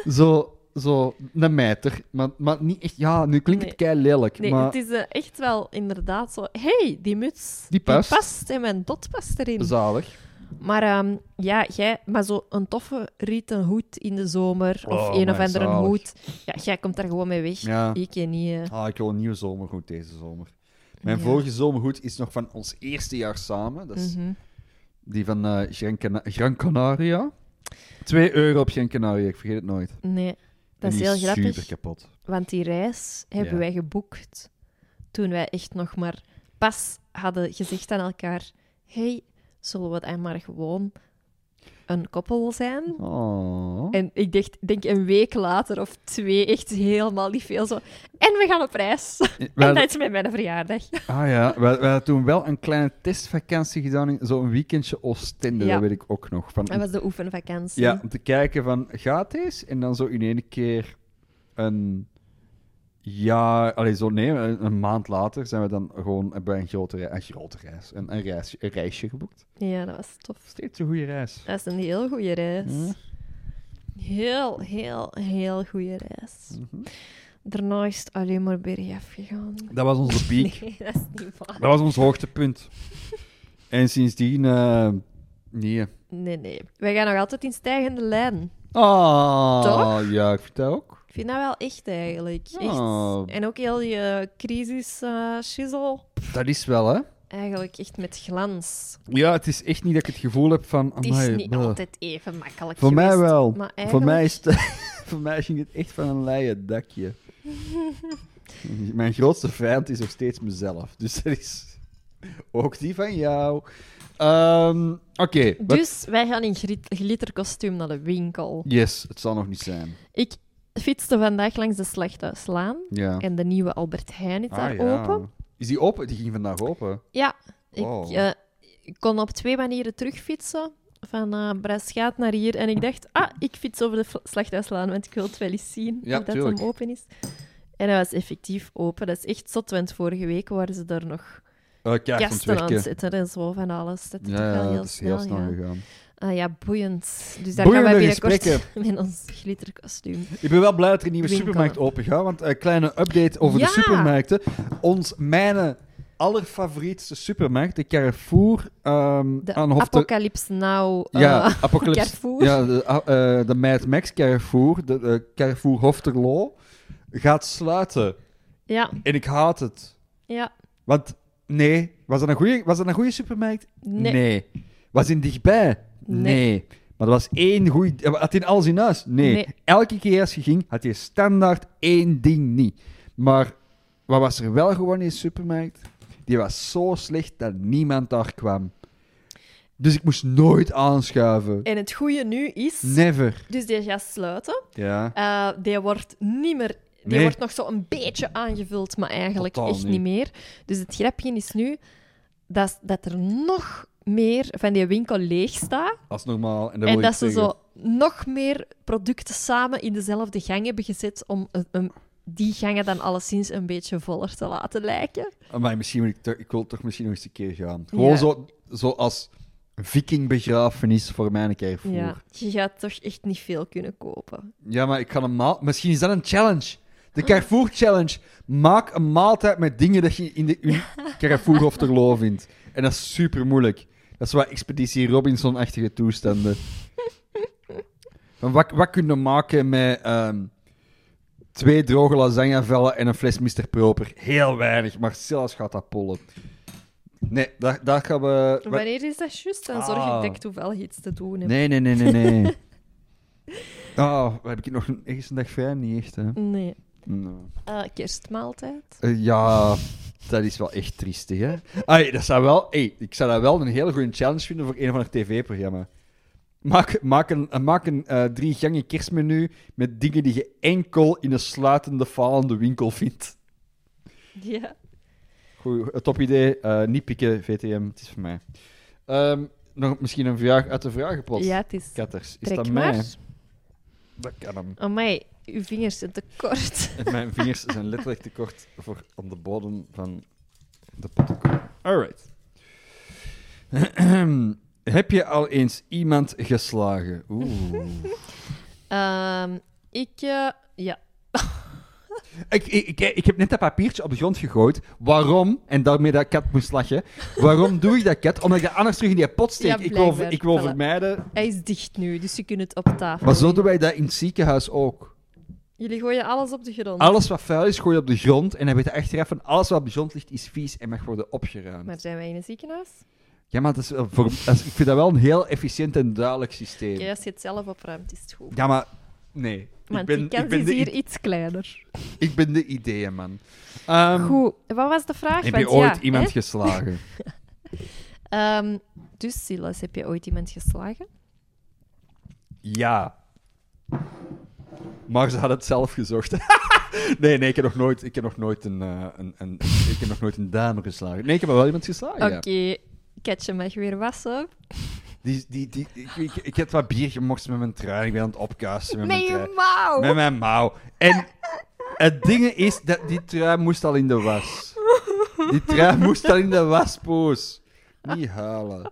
C: Zo, zo een mijter. Maar, maar niet echt... Ja, nu klinkt het kei lelijk.
A: Nee,
C: maar
A: het is eh, echt wel inderdaad zo... hey, die muts,
C: Die past.
A: en mijn dot past erin.
C: zalig.
A: Maar ehm, ja, jij... Maar zo een toffe rieten hoed in de zomer, of
C: Oh,
A: een of andere
C: zalig.
A: hoed. Ja, jij komt daar gewoon mee weg.
C: Ja.
A: Ik en niet... eh.
C: Ah, ik wil een nieuwe zomergoed deze zomer. Mijn
A: Ja.
C: vorige zomergoed is nog van ons eerste jaar samen. Dat is
A: Mhm.
C: die van eh, Gran, Cana- Gran Canaria. 2 euro op Gran Canaria, ik vergeet het nooit.
A: Nee, dat is heel grappig.
C: super kapot.
A: Want die reis hebben
C: Ja.
A: wij geboekt toen wij echt nog maar pas hadden gezegd aan elkaar: hey, zullen we dan maar gewoon een koppel zijn?
C: Oh.
A: En ik dacht, denk een week later of twee, echt helemaal niet veel zo. En we gaan op reis. En dat is met mijn verjaardag.
C: Ah ja, we, hadden toen wel een kleine testvakantie gedaan, zo'n weekendje Oostende,
A: Ja.
C: dat weet ik ook nog. Van,
A: Dat was de oefenvakantie.
C: ja, om te kijken van, gaat deze? En dan zo in één keer een jaar, allee, zo nee, een, een maand later zijn we dan gewoon hebben we een grote, rei- een grote reis, een, een, reis, een reisje geboekt.
A: Ja, dat was tof.
C: Steeds een goede reis.
A: Dat is een heel goede reis.
C: Hm?
A: Heel, heel, heel goede reis.
C: Mhm.
A: Daarna is het alleen maar bergaf gegaan.
C: Dat was onze *laughs* piek.
A: Nee, dat is niet waar.
C: Dat was ons hoogtepunt. En sindsdien, eh nee.
A: Nee, nee. Wij gaan nog altijd in stijgende lijn.
C: Ah,
A: Toch?
C: ja, ik vind dat ook.
A: Ik vind dat wel echt eigenlijk. Echt. En ook heel die uh, crisis uh, shizzle.
C: Dat is wel, hè?
A: Eigenlijk echt met glans.
C: Ja, het is echt niet dat ik het gevoel heb van...
A: Het is niet
C: bleh.
A: altijd even makkelijk
C: Voor mij wel.
A: Maar eigenlijk...
C: Voor mij, is het, *laughs* voor mij ging het echt van een leien dakje. *laughs* Mijn grootste vijand is nog steeds mezelf. Dus dat is ook die van jou. Ehm, Oké.
A: Dus wij gaan in glitterkostuum naar de winkel.
C: Yes, het zal nog niet zijn.
A: Ik fietste vandaag langs de Slachthuislaan.
C: Ja.
A: En de nieuwe Albert Heijn is daar
C: Ah, ja.
A: open.
C: Is die open? Die ging vandaag open.
A: Ja, ik, eh, ik kon op twee manieren terugfietsen. Van uh, Braschaat naar hier. En ik dacht, ah, ik fiets over de Slachthuislaan, want ik wil het wel eens zien
C: Ja,
A: of dat
C: tuurlijk.
A: hem open is. En hij was effectief open. Dat is echt zot, want vorige week waren ze daar nog
C: Uh, aan het
A: gasten aan het zetten en zo van alles. Dat is
C: Ja,
A: heel
C: dat is heel
A: snel,
C: gegaan.
A: Ah, ja, boeiend. Dus daar
C: Boeiende
A: gaan wij binnenkort
C: gesprekken. *laughs*
A: met ons glitterkostuum.
C: Ik ben wel blij dat er een nieuwe
A: Winkel.
C: supermarkt open gaat, want een kleine update over
A: Ja.
C: de supermarkten. Ons, mijn allerfavorietste supermarkt, de Carrefour ehm
A: De
C: aan Hof
A: Apocalypse Now. eh,
C: Ja, *laughs* Apocalypse.
A: Carrefour.
C: Ja, de, uh, de Mad Max Carrefour, de, de Carrefour Hofterlo, gaat sluiten.
A: ja,
C: En ik haat het.
A: ja.
C: Want, nee, was dat een goede, was dat een goede supermarkt?
A: Nee.
C: Was die dichtbij?
A: Nee.
C: Maar er was één goede... Had hij alles in huis? Nee.
A: Nee.
C: Elke keer als je ging, had je standaard één ding niet. Maar wat was er wel gewoon in de supermarkt? Die was zo slecht dat niemand daar kwam. Dus ik moest nooit aanschuiven.
A: En het goede nu is...
C: Never.
A: Dus die gaat sluiten.
C: Ja.
A: Eh, die wordt niet meer... Die
C: Nee.
A: wordt nog zo een beetje aangevuld, maar eigenlijk
C: Totaal
A: echt
C: niet.
A: niet meer. Dus het grapje is nu dat, dat er nog meer van die winkel leeg staat.
C: Als normaal. En, dat
A: En
C: wil
A: dat ze
C: zeggen.
A: zo nog meer producten samen in dezelfde gang hebben gezet om een, een- die gangen dan alleszins een beetje voller te laten lijken.
C: Maar misschien moet ik, toch- ik wil toch misschien nog eens een keer gaan. Gewoon
A: Ja.
C: zo, zo als vikingbegrafenis voor mijn Carrefour.
A: Ja, je gaat toch echt niet veel kunnen kopen.
C: Ja, maar ik ga een maal... Misschien is dat een challenge. De Carrefour Challenge. Maak een maaltijd met dingen dat je in de in *laughs* Carrefour of Terlo vindt. En dat is super moeilijk. Dat is wat Expeditie Robinson-achtige toestanden. *laughs* Van wat, wat kun je maken met ehm, twee droge lasagnevellen en een fles Mr. Proper? Heel weinig, maar zelfs gaat dat pollen. Nee, daar, daar gaan we... wa-
A: Wanneer is dat juist? Dan zorg ik
C: Ah.
A: dat ik toevallig iets te doen heb.
C: Nee, nee, nee, nee, nee. *laughs* Oh, heb ik nog een, ergens een dag vrij? Niet echt, hè?
A: Nee. Eh, kerstmaaltijd.
C: Eh, ja, dat is wel echt triestig, hè? Ai, dat zou wel... Ik zou dat wel een hele goede challenge vinden voor een of ander tv-programma. Maak, maak een, eh, maak een eh, drie gangen kerstmenu met dingen die je enkel in een sluitende, falende winkel vindt.
A: Ja.
C: Goed, het top idee. eh, niet pikken, VTM, het is voor mij. Ehm, nog misschien een vraag uit de vragenpot.
A: ja, het is...
C: Katters, is
A: Trek
C: dat mij? Dat kan hem.
A: Amai, uw vingers zijn te kort. *laughs*
C: Mijn vingers zijn letterlijk te kort voor aan de bodem van de pot te komen. Alright. *clears throat* Heb je al eens iemand geslagen? Oeh.
A: Ehm, ik, eh, Ja. *laughs*
C: Ik, ik, ik, heb net dat papiertje op de grond gegooid. Waarom? En daarmee dat kat moest lachen. Waarom doe ik dat, kat? Omdat ik dat anders terug in die pot steek.
A: Ja,
C: ik wil, ik wil
A: Voilà.
C: vermijden.
A: Hij is dicht nu, dus je kunt het op tafel
C: Maar zo doen wij dat in het ziekenhuis ook.
A: Jullie gooien alles op de grond.
C: Alles wat vuil is, gooi je op de grond. En dan weet je achteraf van alles wat op de grond ligt, is vies en mag worden opgeruimd.
A: Maar zijn wij in een ziekenhuis?
C: Ja, maar dat is wel voor, dat is- ik vind dat wel een heel efficiënt en duidelijk systeem.
A: Oké, als je het zelf opruimt, is het goed.
C: Ja, maar nee.
A: Want
C: ik, ben,
A: die
C: ik,
A: kans
C: ben
A: is
C: de,
A: hier
C: i-
A: iets kleiner.
C: ik ben de ideeënman. Ehm
A: Goed, wat was de vraag?
C: heb
A: Want
C: je ooit
A: ja,
C: iemand
A: hè?
C: geslagen? *laughs*
A: Ehm, dus, Silas, heb je ooit iemand geslagen?
C: Ja. Maar ze had het zelf gezocht. *laughs* nee, nee, ik heb nog nooit, ik heb nog nooit een, eh, een, een, ik heb nog nooit een dame geslagen. Nee, ik heb wel iemand geslagen,
A: Oké,
C: ja.
A: Ketje mag weer wassen.
C: Die, die, die, ik, ik, ik heb wat bier gemorst met mijn trui. Ik ben aan het opkuisen met mijn trui.
A: mouw!
C: Met mijn mouw. En het ding is, dat die trui moest al in de was. Die trui moest al in de was, poes. Niet huilen.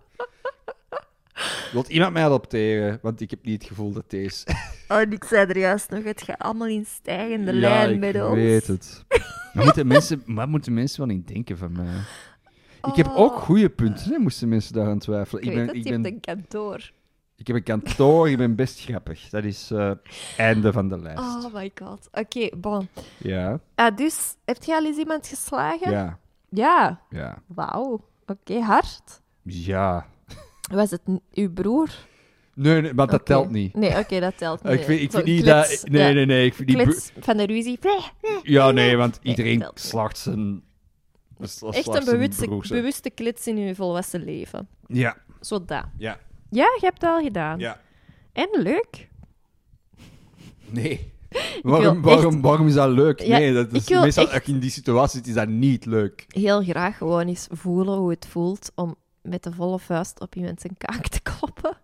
C: Wilt iemand mij adopteren? Want ik heb niet het gevoel dat deze... *laughs*
A: Oh, en ik zei er juist nog, het gaat allemaal in stijgende
C: ja,
A: lijn
C: ik
A: met ons.
C: weet het. Maar moeten *laughs* mensen, wat moeten mensen wel niet denken van mij? Ik heb
A: Oh.
C: ook goede punten, hè, moesten mensen daar aan twijfelen.
A: Ik,
C: Ik,
A: weet
C: ben,
A: het,
C: ik,
A: je
C: ben,
A: hebt een kantoor.
C: ik heb een kantoor, ik ben best grappig. Dat is eh einde van de lijst.
A: Oh my god. Oké, bon.
C: Ja,
A: Ah, dus, heb je al eens iemand geslagen?
C: ja,
A: Ja.
C: ja.
A: Wauw. Oké, hard.
C: Ja.
A: Was het uw broer?
C: Nee, nee maar dat telt niet.
A: Nee, oké, dat telt niet.
C: Ik vind, ik vind niet dat... Nee, nee, nee. Ik vind die
A: van de ruzie.
C: ja, nee, want iedereen slacht zijn... slacht
A: Echt een bewuste,
C: broers, hè.
A: bewuste klits in uw volwassen leven.
C: Ja,
A: Zo dat.
C: ja,
A: Ja, je hebt het al gedaan.
C: ja.
A: En leuk.
C: Nee. *laughs* Waarom,
A: echt-
C: waarom, is dat leuk?
A: Ja,
C: nee, dat is meestal
A: echt-
C: je in die situatie is dat niet leuk.
A: Heel graag gewoon eens voelen hoe het voelt om met de volle vuist op iemand zijn kaak te kloppen.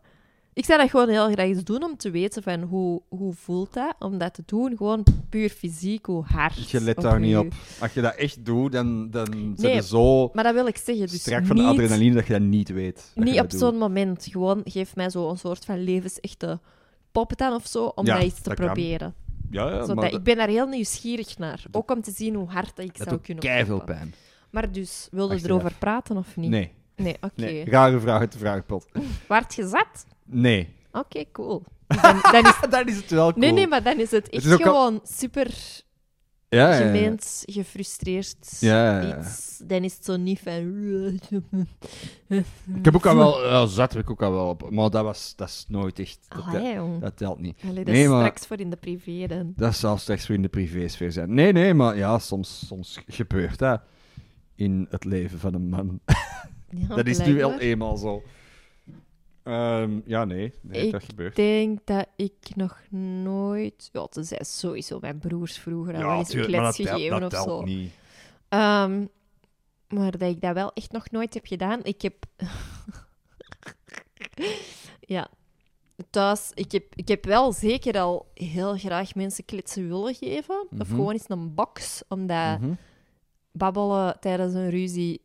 A: Ik zou dat gewoon heel graag eens doen om te weten van hoe, hoe voelt dat. Om dat te doen, gewoon puur fysiek, hoe hard.
C: Je let daar niet op. Als je dat echt doet, dan, dan
A: Nee,
C: je zo
A: Maar dat wil ik zeggen. Dus
C: strak van de adrenaline dat je dat niet weet. dat je
A: niet
C: dat
A: op zo'n moment. Gewoon geef mij zo een soort van levensechte poppet aan of zo, om
C: Ja,
A: dat eens te
C: dat
A: proberen.
C: Ja, ja
A: Zodat, ik ben daar heel nieuwsgierig naar. Ook om te zien hoe hard dat ik zou kunnen
C: keiveel pijn.
A: Maar dus, wilde
C: Achteraf.
A: erover praten of niet?
C: Nee,
A: Nee, oké.
C: nee. Rare vraag uit de vraagpot.
A: Waard je zat?
C: Nee.
A: Oké, cool. Dan, dan is... *laughs*
C: dan is het wel cool.
A: Nee, nee, maar dan is het echt
C: is ook al-
A: gewoon super
C: ja, ja, ja.
A: gemeend, gefrustreerd.
C: Ja.
A: Iets. Dan is het zo niet van... *laughs*
C: Ik heb ook al wel... Ja, zat heb ik ook al wel op. Maar dat, was, dat is nooit echt... Dat,
A: Allee, jong.
C: dat telt niet.
A: Allee, dat
C: Nee,
A: is
C: maar-
A: straks voor in de privé dan.
C: Dat zal slechts voor in de privésfeer zijn. Nee, nee, maar ja, soms, soms gebeurt dat in het leven van een man. *laughs*
A: Ja,
C: dat is nu wel eenmaal zo. Ehm, ja, nee, nee
A: Ik
C: dat gebeurt.
A: Ik denk dat ik nog nooit... Ja, zijn sowieso mijn broers vroeger al wel eens een klets gegeven
C: dat
A: of zo.
C: niet.
A: Ehm, maar dat ik dat wel echt nog nooit heb gedaan. Ik heb. *laughs* ja. Thuis, ik heb, ik heb wel zeker al heel graag mensen klitsen willen geven. Of
C: Mhm.
A: gewoon eens een box, omdat
C: Mhm.
A: babbelen tijdens een ruzie,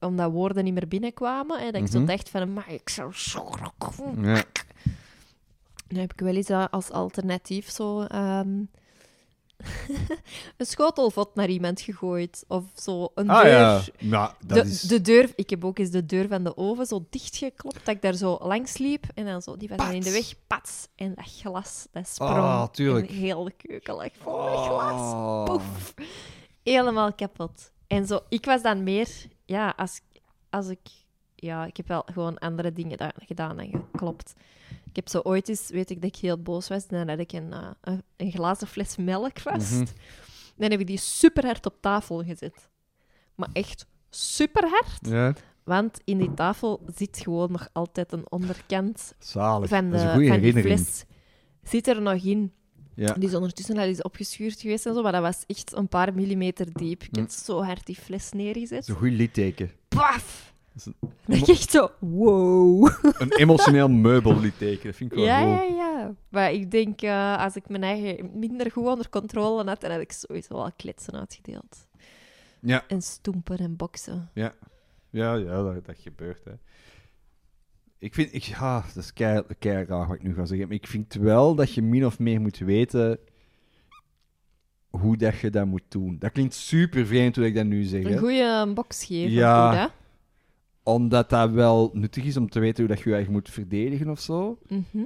A: omdat woorden niet meer binnenkwamen. En dat ik zo
C: Mhm.
A: dacht van, maar ik zou zo graag...
C: Ja.
A: Dan heb ik wel eens als alternatief zo ehm, *laughs* een schotelvot naar iemand gegooid. Of zo een
C: Ah
A: deur.
C: ja, nou, dat
A: De,
C: is...
A: de deur, ik heb ook eens de deur van de oven zo dichtgeklopt dat ik daar zo langs liep en dan zo, die was dan in de weg, pats, en dat glas, dat sprong.
C: Ah, tuurlijk.
A: En heel de keuken lag vol met glas.
C: Oh.
A: Poef. Helemaal kapot. En zo, ik was dan meer, ja, als, als ik, ja, ik heb wel gewoon andere dingen da- gedaan dan geklopt. Ik heb zo ooit eens, weet ik dat ik heel boos was, dan had ik een, eh, een, een glazen fles melk vast.
C: Mhm.
A: Dan heb ik die super hard op tafel gezet. Maar echt super hard.
C: Ja,
A: Want in die tafel zit gewoon nog altijd een onderkant
C: zalig.
A: van,
C: dat is
A: de,
C: een goede
A: van die fles. Zit er nog in.
C: Ja.
A: Die is ondertussen al eens opgeschuurd geweest en zo, maar dat was echt een paar millimeter diep. Ik
C: Hm.
A: heb zo hard die fles neergezet.
C: Een goed litteken.
A: Paf!
C: Dat is *laughs*
A: echt zo, wow. *laughs*
C: Een emotioneel meubellitteken, dat vind ik wel
A: Ja, ja, ja. Maar ik denk, eh, als ik mijn eigen minder goed onder controle had, dan had ik sowieso al kletsen uitgedeeld.
C: Ja.
A: En stoempen en boksen.
C: Ja, ja, dat, dat gebeurt. Hè. Ik vind, ik, ja, dat is kei, kei raar wat ik nu ga zeggen, maar ik vind wel dat je min of meer moet weten hoe dat je dat moet doen. Dat klinkt super vreemd hoe ik dat nu zeg.
A: Een goede box geven.
C: Ja.
A: goed, hè?
C: Omdat dat wel nuttig is om te weten hoe dat je je eigen moet verdedigen of zo.
A: Mhm.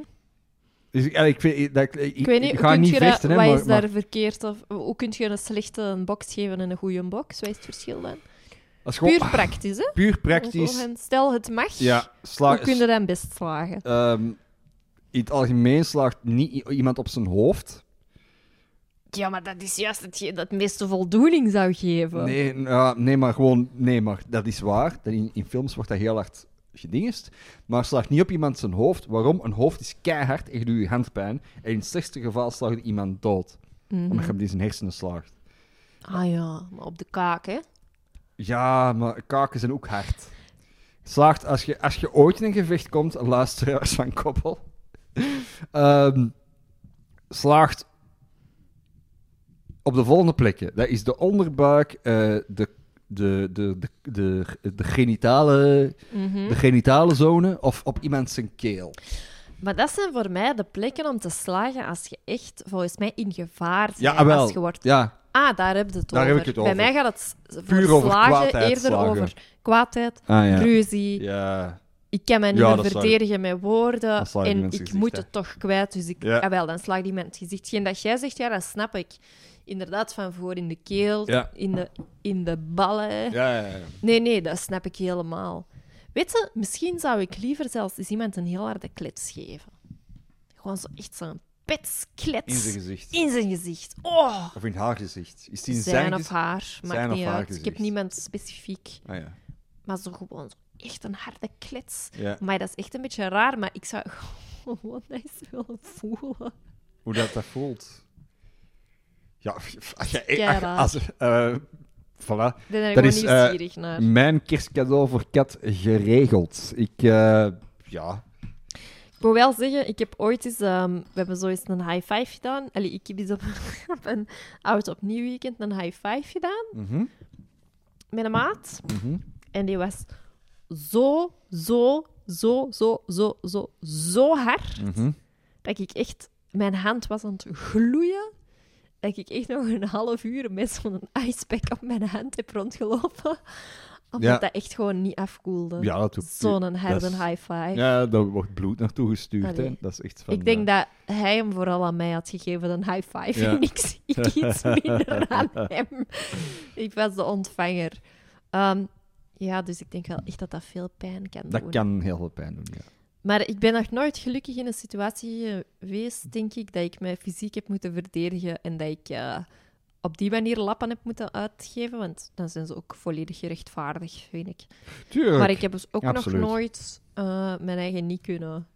C: Dus ik, ik, vind, dat, ik,
A: Ik weet niet,
C: ik ga niet
A: dat,
C: vechten, hè,
A: wat
C: maar,
A: is daar
C: maar
A: verkeerd? Of, hoe kun je een slechte een box geven en een goede box? Wat is het verschil dan?
C: Gewoon,
A: Puur praktisch, hè?
C: puur praktisch.
A: En Stel, het mag.
C: Ja,
A: Hoe kun je dan best slagen?
C: ehm, in het algemeen slaagt niet iemand op zijn hoofd.
A: Ja, maar dat is juist hetgeen dat het meeste voldoening zou geven.
C: Nee, ja, nee, maar gewoon, nee, maar dat is waar. In, in films wordt dat heel hard gedingest. Maar slaagt niet op iemand zijn hoofd. Waarom? Een hoofd is keihard en je doet je handpijn. En in het slechtste geval slaagt je iemand dood.
A: Mhm.
C: Omdat je hem in zijn hersenen slaagt.
A: Ah ja, maar op de kaak, hè?
C: Ja, maar kaken zijn ook hard. Slaagt, als je, als je ooit in een gevecht komt, luisteraars van Koppel, ehm, slaagt op de volgende plekken. Dat is de onderbuik, eh, de, de, de, de, de, de, genitale,
A: Mhm.
C: de genitale zone of op iemand zijn keel.
A: Maar dat zijn voor mij de plekken om te slagen als je echt, volgens mij, in gevaar bent.
C: Ja.
A: Als je wordt...
C: Ja,
A: Ah, daar heb je het
C: Daar
A: over.
C: heb ik het
A: Bij
C: over.
A: mij gaat het
C: Puur over
A: slagen eerder
C: slagen.
A: over kwaadheid,
C: ah, ja.
A: ruzie.
C: ja.
A: Ik kan mij niet
C: Ja,
A: meer verdedigen met woorden en ik
C: gezicht,
A: moet
C: hè.
A: het toch kwijt. Dus ik,
C: Ja.
A: ah, wel, dan slaag die met het gezicht. Geen dat jij zegt, ja, dat snap ik. Inderdaad, van voor in de keel,
C: Ja.
A: in, de, in de ballen.
C: Ja, ja, ja.
A: Nee, nee, dat snap ik helemaal. Weet je, misschien zou ik liever zelfs eens iemand een heel harde klets geven. Gewoon zo echt zo'n petsklets
C: In zijn gezicht.
A: in zijn gezicht. Oh!
C: Of in haar gezicht. Is die in
A: Zijn,
C: zijn
A: of haar, maakt
C: Zijn
A: niet uit. Ik heb niemand specifiek.
C: Ah, ja.
A: Maar zo gewoon echt een harde klets.
C: ja.
A: Maar dat is echt een beetje raar, maar ik zou *laughs* gewoon eens willen voelen.
C: Hoe dat, dat voelt. Ja, als je, als, eh, voilà. Dat is,
A: naar.
C: Mijn kerstcadeau voor Kat geregeld. Ik, eh, ja.
A: Ik moet wel zeggen, ik heb ooit eens... ehm, we hebben zo eens een high five gedaan. Allee, ik heb eens op, *laughs* op een oud opnieuw weekend een high five gedaan
C: Mhm,
A: met een maat.
C: mhm.
A: En die was zo, zo, zo, zo, zo, zo, zo hard
C: mhm.
A: dat ik echt... Mijn hand was aan het gloeien. Dat ik echt nog een half uur met zo'n icepack op mijn hand heb rondgelopen. Omdat
C: Ja.
A: dat echt gewoon niet afkoelde.
C: Ja, dat
A: Zo'n harde
C: dat is-
A: high five.
C: Ja, daar wordt bloed naartoe gestuurd. Hè. Dat is echt van...
A: ik denk
C: eh,
A: dat hij hem vooral aan mij had gegeven, een high five.
C: Ja.
A: En *laughs* ik zie *laughs* iets minder aan hem. Ik was de ontvanger. Ehm, ja, dus ik denk wel echt dat dat veel pijn kan
C: Dat
A: doen.
C: kan heel veel pijn doen, ja.
A: Maar ik ben nog nooit gelukkig in een situatie geweest, denk ik, dat ik mij fysiek heb moeten verdedigen en dat ik eh, op die manier lappen heb moeten uitgeven, want dan zijn ze ook volledig gerechtvaardigd, vind ik.
C: Tuurlijk.
A: Maar ik heb dus ook
C: absoluut.
A: nog nooit eh, mijn eigen niet kunnen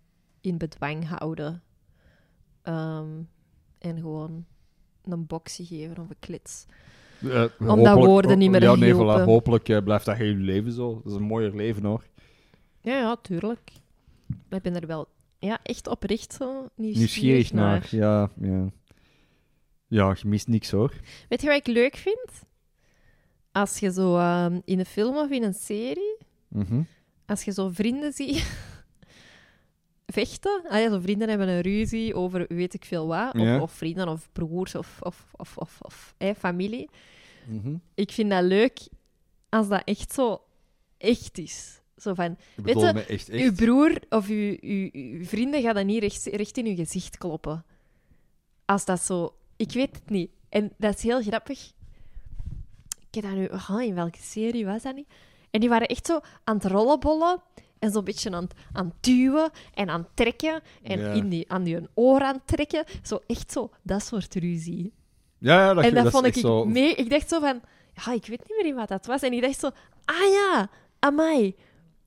A: in bedwang houden. Ehm, en gewoon een box geven of een klits.
C: Eh,
A: Omdat woorden niet meer
C: ja, nee, voilà, hopelijk eh, blijft dat heel leven zo. Dat is een mooier leven, hoor.
A: Ja, ja, tuurlijk. Maar ik ben er wel ja, echt oprecht zo nieuwsgierig,
C: Nieuwsgierig
A: naar.
C: naar. Ja, ja. Ja, je mist niks, hoor.
A: Weet je wat ik leuk vind? Als je zo ehm, in een film of in een serie,
C: Mhm.
A: als je zo vrienden ziet *laughs* vechten, ah ja, zo vrienden hebben een ruzie over weet ik veel wat, of,
C: Ja.
A: of vrienden of broers of, of, of, of, familie.
C: Mhm.
A: Ik vind dat leuk als dat echt zo echt is. Zo van, Weet je,
C: me echt, echt.
A: uw broer of uw, uw, uw vrienden gaan dat niet recht, recht in uw gezicht kloppen. Als dat zo... Ik weet het niet. En dat is heel grappig. Ik heb dat nu... Oh, in welke serie was dat niet? En die waren echt zo aan het rollenbollen en zo'n beetje aan, het- aan het duwen en aan het trekken en
C: Ja.
A: in die, aan die oor aan het trekken. Zo echt zo, dat soort ruzie.
C: Ja, ja, dat,
A: en dat, vond ik
C: zo...
A: mee... Ik dacht zo van... Ja, ik weet niet meer wat dat was. En ik dacht zo... Ah ja, amai.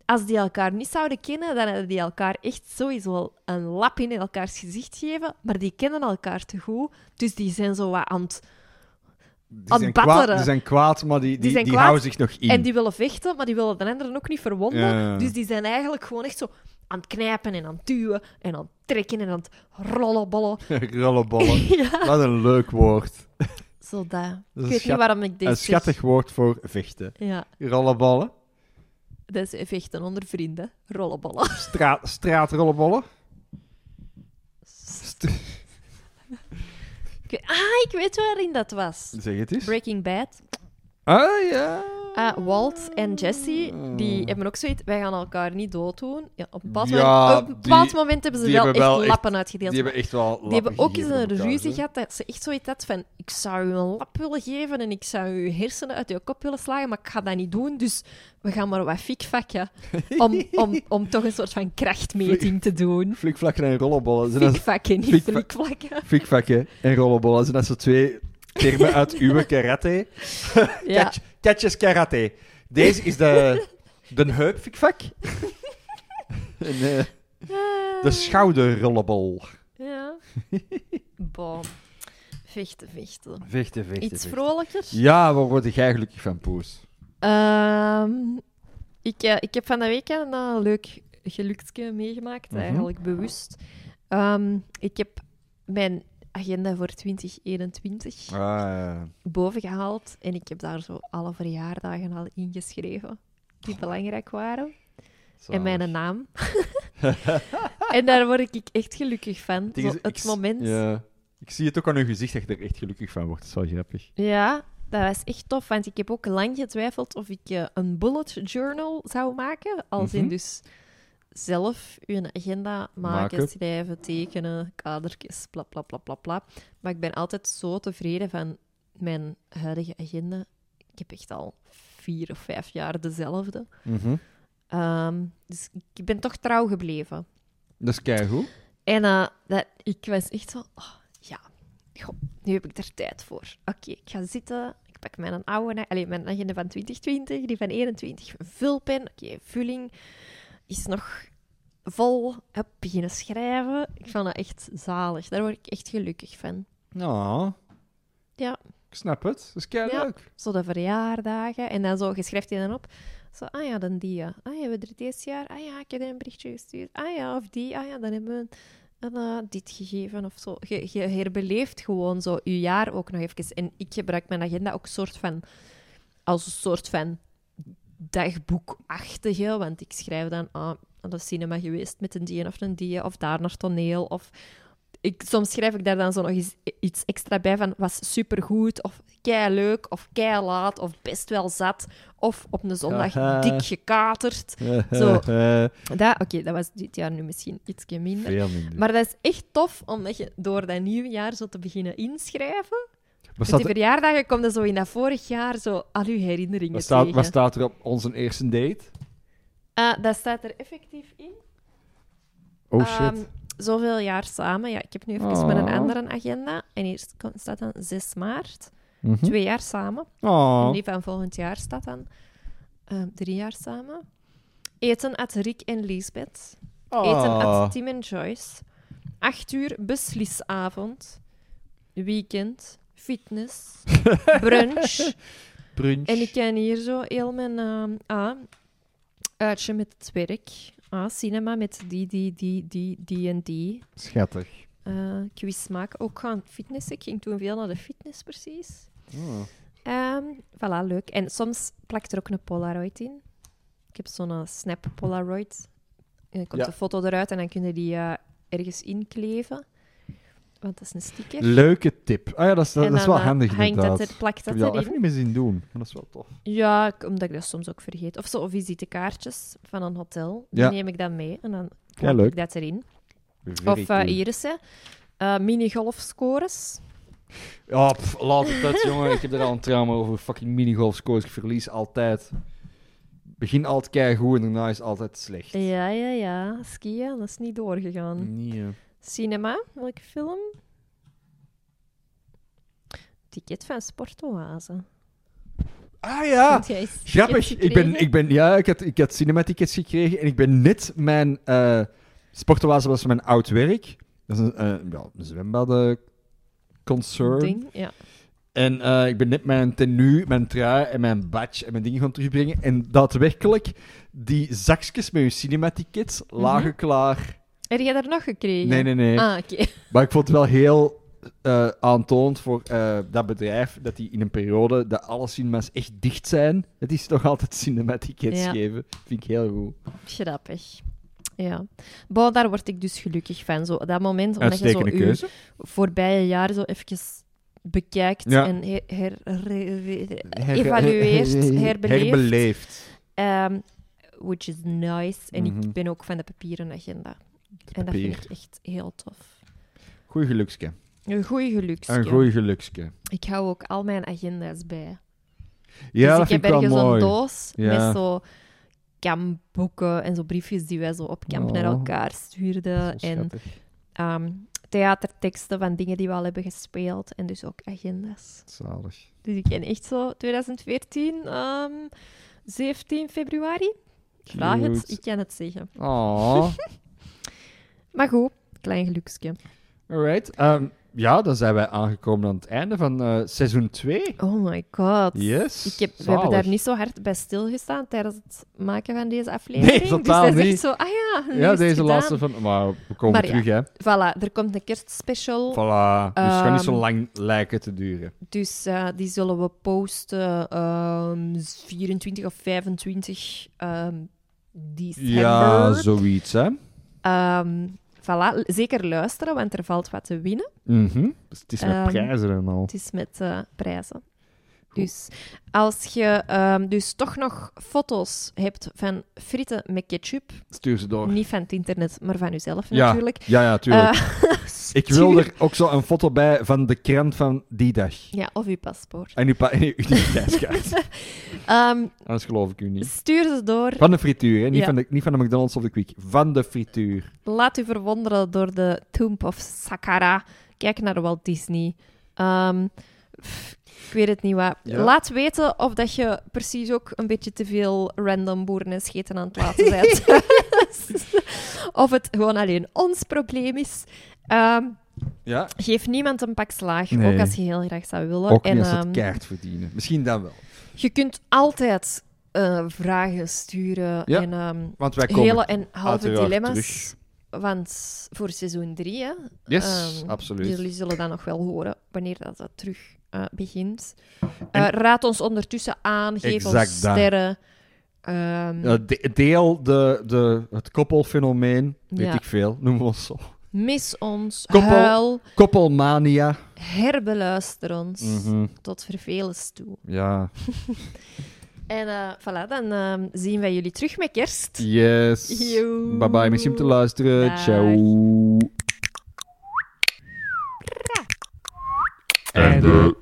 A: Als die elkaar niet zouden kennen, dan hadden die elkaar echt sowieso wel een lap in elkaars gezicht geven. Maar die kennen elkaar te goed. Dus die zijn zo wat aan het...
C: Die
A: aan
C: zijn, kwaad,
A: batteren.
C: die zijn kwaad, maar die, die, die, houden zich nog in.
A: En die willen vechten, maar die willen de anderen ook niet verwonden.
C: Ja.
A: Dus die zijn eigenlijk gewoon echt zo aan het knijpen en aan het duwen en aan het trekken en aan het rollenbollen. *laughs*
C: Rollenbollen. *laughs*
A: ja,
C: Wat een leuk woord.
A: zo dat. Ik weet niet waarom ik deze
C: Een schattig woord voor vechten.
A: Ja,
C: Rollenballen.
A: Dat is vechten onder vrienden. Rollenbollen. *laughs*
C: Straat, straatrollenbollen. St-
A: ah, ik weet waarin dat was.
C: Zeg het eens.
A: Breaking Bad.
C: Ah, ja.
A: Ah, Walt en Jesse, die hebben ook zoiets... Wij gaan elkaar niet dooddoen. Ja, op een bepaald,
C: Ja,
A: moment, op een bepaald
C: die-
A: moment hebben ze wel
C: hebben
A: echt
C: wel echt-
A: lappen uitgedeeld.
C: Die hebben echt wel
A: Die hebben ook eens een ruzie
C: gehad.
A: dat ze echt zoiets had van... Ik zou u een lap willen geven en ik zou uw hersenen uit je kop willen slagen, maar ik ga dat niet doen. Dus we gaan maar wat fikvakken *laughs* om, om, om toch een soort van krachtmeting te doen.
C: Flikvlakken en rollenbollen.
A: Fikvakken, niet flikvlakken.
C: Fikvakken en rollenbollen. Zijn dat zo twee termen uit *laughs* uw karate?
A: Ja. *laughs*
C: Catch, catches karate. Deze is de, *laughs* de heupfikvak. en eh, de schouderrollenbol.
A: Ja. *laughs* Bon. Vechten, vechten.
C: Vechten, vechten,
A: Iets
C: vechten.
A: vrolijker?
C: Ja, waar word jij gelukkig van, Poes?
A: Ehm, ik, eh, ik heb van de week een eh, leuk geluksje meegemaakt,
C: Mhm.
A: eigenlijk bewust. Ehm, ik heb mijn agenda voor 2021
C: Ah, ja.
A: boven gehaald en ik heb daar zo alle verjaardagen al ingeschreven die belangrijk waren. En mijn naam. *laughs* *laughs* en daar word ik echt gelukkig van. Zo
C: is,
A: het
C: ik-
A: moment.
C: Ja. Ik zie het ook aan uw gezicht dat je er echt gelukkig van wordt. Dat is wel grappig.
A: Ja, dat was echt tof, want ik heb ook lang getwijfeld of ik eh, een bullet journal zou maken. Als in
C: Mhm.
A: dus zelf je agenda maken,
C: Maken.
A: schrijven, tekenen, kadertjes, bla bla bla bla bla. Maar ik ben altijd zo tevreden van mijn huidige agenda. Ik heb echt al vier of vijf jaar dezelfde. Ehm, dus ik ben toch trouw gebleven.
C: Dat is keigoed.
A: En eh, dat, ik was echt zo, oh, ja, goh, nu heb ik er tijd voor. Oké, ik ga zitten, ik pak mijn oude, allez, mijn agenda van 2020, die van 21, vulpen. Oké, vulling is nog vol. Beginnen schrijven. Ik vond dat echt zalig. Daar word ik echt gelukkig van.
C: Ja.
A: Ja.
C: Ik snap het. Dat is kei
A: Ja.
C: leuk.
A: Zo de verjaardagen. En dan zo, je schrijft die dan op. Zo, ah ja, dan die. Ah ja, hebben we er deze jaar? Ah ja, ik heb een berichtje gestuurd. Ah ja, of die. Ah ja, dan hebben we een, eh, dit gegeven of zo. Je, je herbeleeft gewoon zo je jaar ook nog even. En ik gebruik mijn agenda ook soort van, als een soort van dagboekachtige. Want ik schrijf dan ah, aan de cinema geweest met een die of een die. Of daar naar toneel. Of ik, soms schrijf ik daar dan zo nog eens iets extra bij van was supergoed, of kei leuk, of kei laat, of best wel zat, of op een zondag dik gekaterd. Zo. Dat, Oké, dat was dit jaar nu misschien ietsje minder.
C: Minder.
A: Maar dat is echt tof, omdat je door dat nieuwe jaar zo te beginnen inschrijven. Met
C: staat
A: die
C: er,
A: verjaardagen komt er zo in dat vorig jaar zo al uw herinneringen
C: wat, staat,
A: tegen.
C: wat staat er op onze eerste date?
A: Ah, dat staat er effectief in.
C: Oh shit.
A: Ehm, zoveel jaar samen. Ja, ik heb nu even
C: Oh.
A: met een andere agenda. En hier komt- staat dan 6 maart.
C: Mhm.
A: Twee jaar samen.
C: Oh.
A: En die van volgend jaar staat dan ehm, drie jaar samen. Eten at Rick en Lisbeth. Eten
C: Oh.
A: at Tim en Joyce. Acht uur beslisavond. Weekend. Fitness. *laughs* Brunch.
C: Brunch.
A: en ik kan hier zo heel mijn... ehm ah, uitje met het werk. Ah, cinema met die, die, die, die, die en die.
C: Schattig.
A: Eh quiz maken. Ook gaan fitnessen. Ik ging toen veel naar de fitness, precies.
C: Oh.
A: Ehm voilà, leuk. En soms plakt er ook een Polaroid in. Ik heb zo'n eh, Snap Polaroid. En dan komt
C: Ja.
A: de foto eruit en dan kun je die eh, ergens inkleven. Want dat is een sticker.
C: Leuke tip. Ah ja, dat is, dat,
A: en
C: is
A: dan,
C: wel
A: eh,
C: handig
A: hangt
C: inderdaad.
A: dat er, plakt
C: ik
A: dat
C: heb je al
A: erin.
C: even niet meer zien doen, maar dat is wel tof.
A: Ja, ik- omdat ik dat soms ook vergeet. Of zo visitekaartjes van een hotel. Die
C: Ja.
A: neem ik dan mee en dan
C: Ja,
A: plak
C: leuk.
A: ik dat erin.
C: Very
A: Of eh
C: cool.
A: irissen. Eh minigolfscores.
C: Ja, pff, laat het uit, jongen. Ik heb er al een trauma over. Fucking minigolf scores. Ik verlies altijd. Begin altijd keigoed en daarna is altijd slecht.
A: Ja, ja, ja. Skiën, dat is niet doorgegaan.
C: Nee. hè.
A: Cinema, welke film? Ticket van Sportoase.
C: Ah ja! Grappig. Ik ben, ik ben, ja, ik had, ik had cinematickets gekregen en ik ben net mijn... eh Sportoase was mijn oud werk. Dat is een, eh, ja, een.
A: Ding, ja.
C: En eh, ik ben net mijn tenue, mijn trui en mijn badge en mijn dingen gaan terugbrengen. En daadwerkelijk, die zakjes met je cinematickets lagen klaar.
A: Heb jij daar nog gekregen?
C: Nee, nee, nee.
A: Ah, oké. *laughs*
C: Maar ik vond het wel heel eh aantoonend voor eh, dat bedrijf dat die in een periode dat alle cinemas echt dicht zijn, dat is nog altijd cinematickets
A: Ja.
C: geven. Vind ik heel goed.
A: Grappig. Ja. Bon, daar word ik dus gelukkig van. Zo, dat moment, omdat je zo
C: keuze.
A: voorbije jaar zo even bekijkt
C: Ja.
A: en her, her- her-
C: Her-
A: evalueert, herbeleeft.
C: Herbeleefd.
A: Ehm, which is nice. En
C: Mhm.
A: ik ben ook van de papieren agenda. En dat vind ik echt heel tof.
C: Goeie gelukske.
A: Een goeie geluksje.
C: Een goeie gelukske.
A: Ik hou ook al mijn agenda's bij.
C: Ja,
A: dus
C: dat
A: ik
C: vind
A: heb ergens een doos
C: Ja.
A: met zo kampboeken en zo briefjes die wij zo op kamp naar
C: Oh.
A: elkaar stuurden. En ehm, theaterteksten van dingen die we al hebben gespeeld. En dus ook agenda's.
C: Zalig.
A: Dus ik ken echt zo 2014, ehm 17 februari. Vraag het, ik kan het zeggen.
C: Oh. *laughs*
A: Maar goed, klein geluksje.
C: Alright. Ehm, ja, dan zijn wij aangekomen aan het einde van eh, seizoen 2.
A: Oh my god.
C: Yes.
A: Ik heb, we hebben daar niet zo hard bij stilgestaan tijdens het maken van deze aflevering.
C: Nee, totaal
A: dus dat is
C: niet.
A: echt zo, ah ja,
C: Ja, deze
A: gedaan.
C: laatste van... Maar we komen
A: Maar ja.
C: terug, hè.
A: Voilà, er komt een kerstspecial.
C: Voilà. Dus het gaat niet zo
A: Ehm,
C: lang lijken te duren.
A: Dus eh, die zullen we posten ehm 24 of 25 ehm december.
C: Ja, zoiets, hè.
A: Voilà, zeker luisteren, want er valt wat te winnen.
C: Mhm. Dus het is met
A: Ehm,
C: prijzen en al.
A: Het is met eh, prijzen. Dus als je ehm, dus toch nog foto's hebt van frieten met ketchup,
C: Stuur ze door.
A: niet van het internet, maar van jezelf
C: Ja,
A: natuurlijk.
C: Ja, ja, tuurlijk. *laughs* Ik wil er ook zo een foto bij van de krant van die dag.
A: Ja, of je paspoort.
C: En uw, pa- en *laughs* uw identiteitskaart. *laughs*
A: Ehm,
C: Anders geloof ik u niet.
A: stuur ze door.
C: Van de frituur, hè? Niet,
A: Ja.
C: van de, niet van de McDonald's of de Quick. Van de frituur.
A: Laat u verwonderen door de Tomb of Saqqara. Kijk naar Walt Disney. Ehm, pff, ik weet het niet wat.
C: Ja.
A: Laat weten of dat je precies ook een beetje te veel random boeren en scheten aan het laten bent. *laughs* of het gewoon alleen ons probleem is. Ehm,
C: Ja.
A: geef niemand een pak slaag,
C: Nee.
A: ook als je heel graag zou willen.
C: Ook
A: en,
C: niet als
A: ehm,
C: het kaart verdienen. Misschien dan wel.
A: je kunt altijd eh, vragen sturen
C: Ja,
A: en ehm,
C: Want wij komen
A: hele en halve dilemma's.
C: terug.
A: Want voor seizoen 3, hè,
C: Yes,
A: Ehm,
C: absoluut.
A: Jullie zullen dat nog wel horen wanneer dat, dat terug eh, begint. Eh, raad ons ondertussen aan, geef
C: Exact
A: ons sterren. Ehm,
C: de- deel de, de, het koppelfenomeen, weet
A: Ja.
C: ik veel, noemen we ons zo.
A: Mis ons,
C: Koppel-
A: huil,
C: Koppelmania.
A: herbeluister ons
C: Mhm.
A: tot vervelens toe.
C: Ja. *laughs*
A: En eh, voilà, dan ehm, zien wij jullie terug met kerst.
C: Yes. Bye bye, merci om te luisteren.
A: Dag.
C: Ciao.
B: Einde.